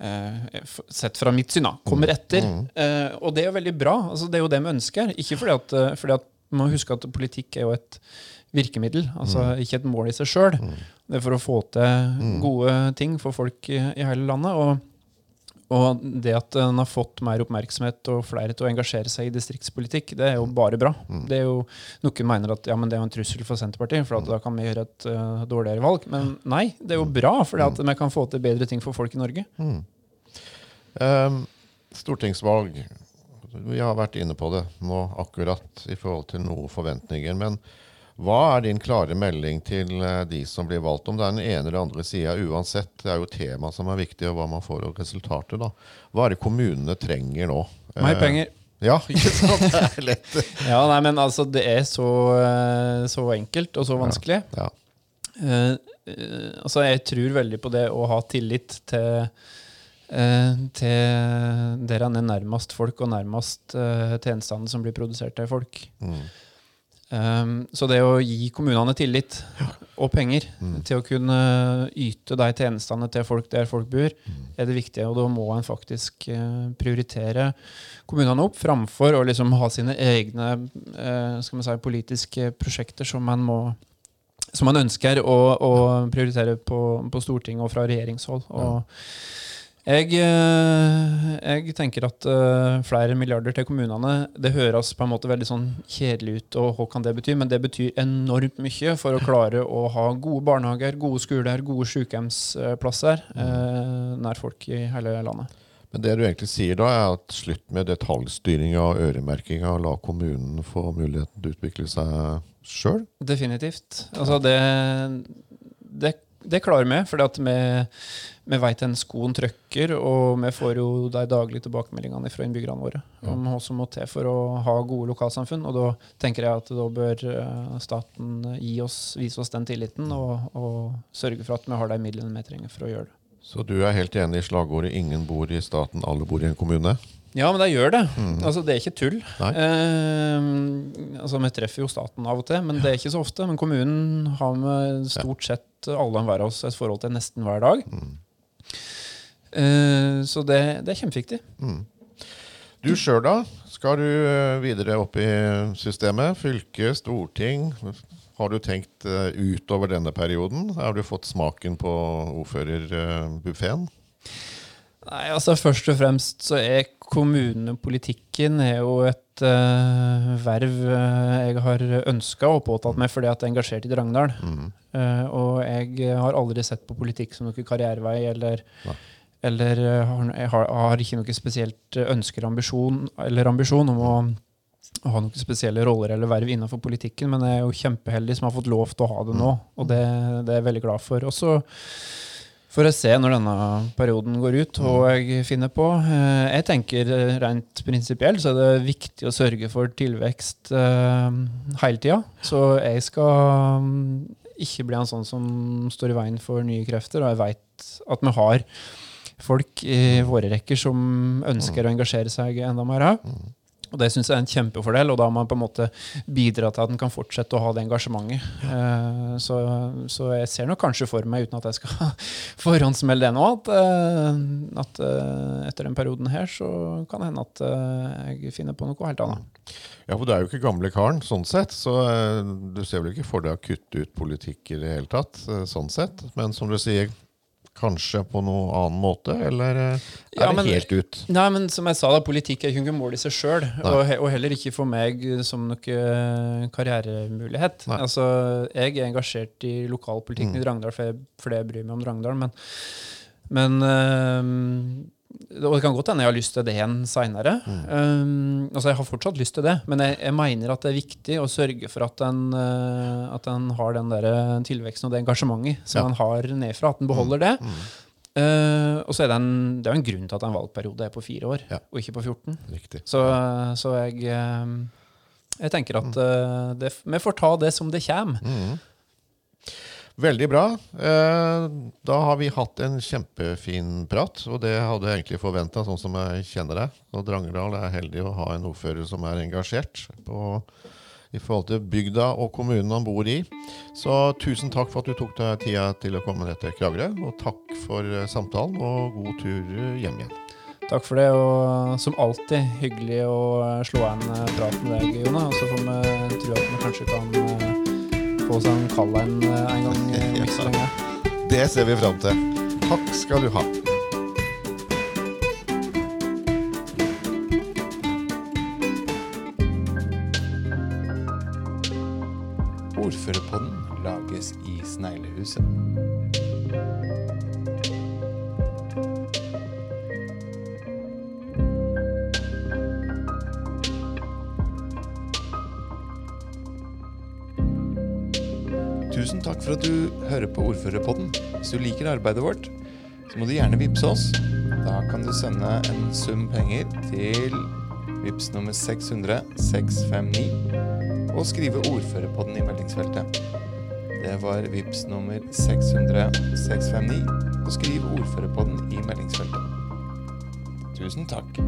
[SPEAKER 3] eh, sett fra mitt syn, da, kommer mm. etter. Mm. Eh, og det er jo veldig bra. Altså, det er jo det vi ønsker. Ikke fordi at, eh, fordi at man må huske at politikk er jo et virkemiddel, altså mm. ikke et mål i seg sjøl. Mm. Det er for å få til mm. gode ting for folk i, i hele landet. og og det at den har fått mer oppmerksomhet og flere til å engasjere seg i distriktspolitikk, det er jo bare bra. Mm. Det er jo Noen mener at ja, det er jo en trussel for Senterpartiet, for da kan vi gjøre et uh, dårligere valg. Men nei, det er jo bra, for mm. vi kan få til bedre ting for folk i Norge.
[SPEAKER 2] Mm. Um, stortingsvalg. Vi har vært inne på det nå akkurat i forhold til noen forventninger. men hva er din klare melding til eh, de som blir valgt, om det er den ene eller andre sida uansett? Det er jo tema som er viktig, og hva man får av resultater. da. Hva er det kommunene trenger nå?
[SPEAKER 3] Mer eh, penger.
[SPEAKER 2] Ja, (laughs) ikke sant? Det er lett.
[SPEAKER 3] ja, nei, men altså, det er så, eh, så enkelt og så vanskelig. Ja, ja. Uh, uh, altså, jeg tror veldig på det å ha tillit til uh, til dere er nærmest folk, og nærmest tjenestene som blir produsert av folk. Mm. Um, så det å gi kommunene tillit og penger mm. til å kunne yte de tjenestene til folk der folk bor, mm. er det viktige. Og da må en faktisk uh, prioritere kommunene opp framfor å liksom ha sine egne uh, skal man si, politiske prosjekter som man, må, som man ønsker å, å prioritere på, på Stortinget og fra regjeringshold. Og, ja. Jeg, eh, jeg, tenker at uh, flere milliarder til kommunene Det høres på en måte veldig sånn kjedelig ut, og hva kan det bety? Men det betyr enormt mye for å klare å ha gode barnehager, gode skoler, gode sykehjemsplasser mm. nær folk i hele landet.
[SPEAKER 2] Men det du egentlig sier da, er at slutt med detaljstyringa og øremerkinga, og la kommunen få muligheten til å utvikle seg sjøl?
[SPEAKER 3] Definitivt. Altså det, det det klarer vi, for vi, vet en skoen trykker, og vi får jo de daglige tilbakemeldingene fra innbyggerne våre om hva som må til for å ha gode lokalsamfunn. Og da tenker jeg at da bør eh, staten oss, vise oss den tilliten og, og sørge for at vi har de midlene vi trenger for å gjøre det.
[SPEAKER 2] Så du er helt enig i slagordet 'ingen bor i staten, alle bor i en kommune'?
[SPEAKER 3] Ja, men det gjør det. Mm. Altså, det er ikke tull. Eh, altså, Vi treffer jo staten av og til, men det er ikke så ofte. Men kommunen har vi stort sett alle hver av oss et forhold til nesten hver dag. Mm. Eh, så det, det, er kjempeviktig. Mm.
[SPEAKER 2] Du sjøl, da? Skal du eh, videre opp i systemet? Fylke, storting? Har du tenkt uh, utover denne perioden? Har du fått smaken på ordførerbuffeen? Uh,
[SPEAKER 3] Nei, altså Først og fremst så er kommunepolitikken er jo et uh, verv uh, jeg har ønska og påtatt meg fordi at jeg er engasjert i Drangedal. Mm. Uh, og jeg har aldri sett på politikk som noen karrierevei, eller, eller har, jeg har, har, ikke noe spesielt ønsker ambisjon, eller ambisjon om å å ha noen spesielle roller eller verv innenfor politikken, men jeg er jo kjempeheldig som har fått lov til å ha det nå, og det, det er jeg veldig glad for. Og så får å se når denne perioden går ut, hva jeg finner på. Eh, Jeg tenker rent prinsipielt så er det viktig å sørge for tilvekst eh, hele tida. Så jeg skal mm, ikke bli en sånn som står i veien for nye krefter, og jeg veit at vi har folk i våre rekker som ønsker å engasjere seg enda mer her. Og det syns jeg er en kjempefordel, og da har man på en måte bidratt til at en kan fortsette å ha det engasjementet. Eh, så, så jeg ser nok kanskje for meg, uten at jeg skal (laughs) forhåndsmelde det nå, at, eh, at eh, etter den perioden her så kan det hende at jeg finner på noe helt annet.
[SPEAKER 2] Ja, for du er jo ikke gamle karen, sånn sett. Så du ser vel ikke for deg å kutte ut politikk i det hele tatt, sånn sett. Men som du sier, kanskje på noen annen måte, eller eh, er
[SPEAKER 3] Ja,
[SPEAKER 2] det helt ut?
[SPEAKER 3] Nei, men som jeg sa, da, politikk er ikke noe mål i seg sjøl. Og, og heller ikke for meg som noe eh, karrieremulighet.
[SPEAKER 2] Nei.
[SPEAKER 3] Altså, jeg er engasjert i lokalpolitikken
[SPEAKER 2] Mm.
[SPEAKER 3] i Drangedal for jeg- for jeg bryr meg om Drangedal, men, men eh, og det kan godt hende jeg har lyst til det igjen seinere. altså jeg har fortsatt lyst til det, men jeg, jeg mener at det er viktig å sørge for at den, uh, at den har den der tilveksten og det engasjementet som
[SPEAKER 2] Ja.
[SPEAKER 3] en har nedfra. At den beholder det. Uh, og så er det en, det er en grunn til at en valgperiode er på fire år,
[SPEAKER 2] Ja.
[SPEAKER 3] og ikke på 14.
[SPEAKER 2] Riktig.
[SPEAKER 3] Så, så jeg, eh, jeg tenker at eh, det, vi får ta det som det kommer.
[SPEAKER 2] Veldig bra. Eh, Da har vi hatt en kjempefin prat, og det hadde jeg egentlig forventa, sånn som jeg kjenner deg. Og Drangedal er heldig å ha en ordfører som er engasjert på, i forhold til bygda og kommunen han bor i. Så tusen takk for at du tok deg tida til å komme ned til Kragerø, og takk for eh, samtalen, og god tur eh, hjem igjen.
[SPEAKER 3] Takk for det, og som alltid hyggelig å slå slå en prat med deg, Jone. Og så får vi tro at vi kanskje kan få seg en kall en eh, en gang (laughs) eh, så lenge.
[SPEAKER 2] Det ser vi fram til. Takk skal du ha.
[SPEAKER 1] Ordførerpodden lages i Sneglehuset. Tusen takk for at du hører på Ordførerpodden. Hvis du liker arbeidet vårt, så må du gjerne vippse oss. Da kan du sende en sum penger til vips nummer 600 659 og skrive ordførerpodden i meldingsfeltet. Det var VIPS nummer 600 659 og skriv ordførerpodden i meldingsfeltet. Tusen takk.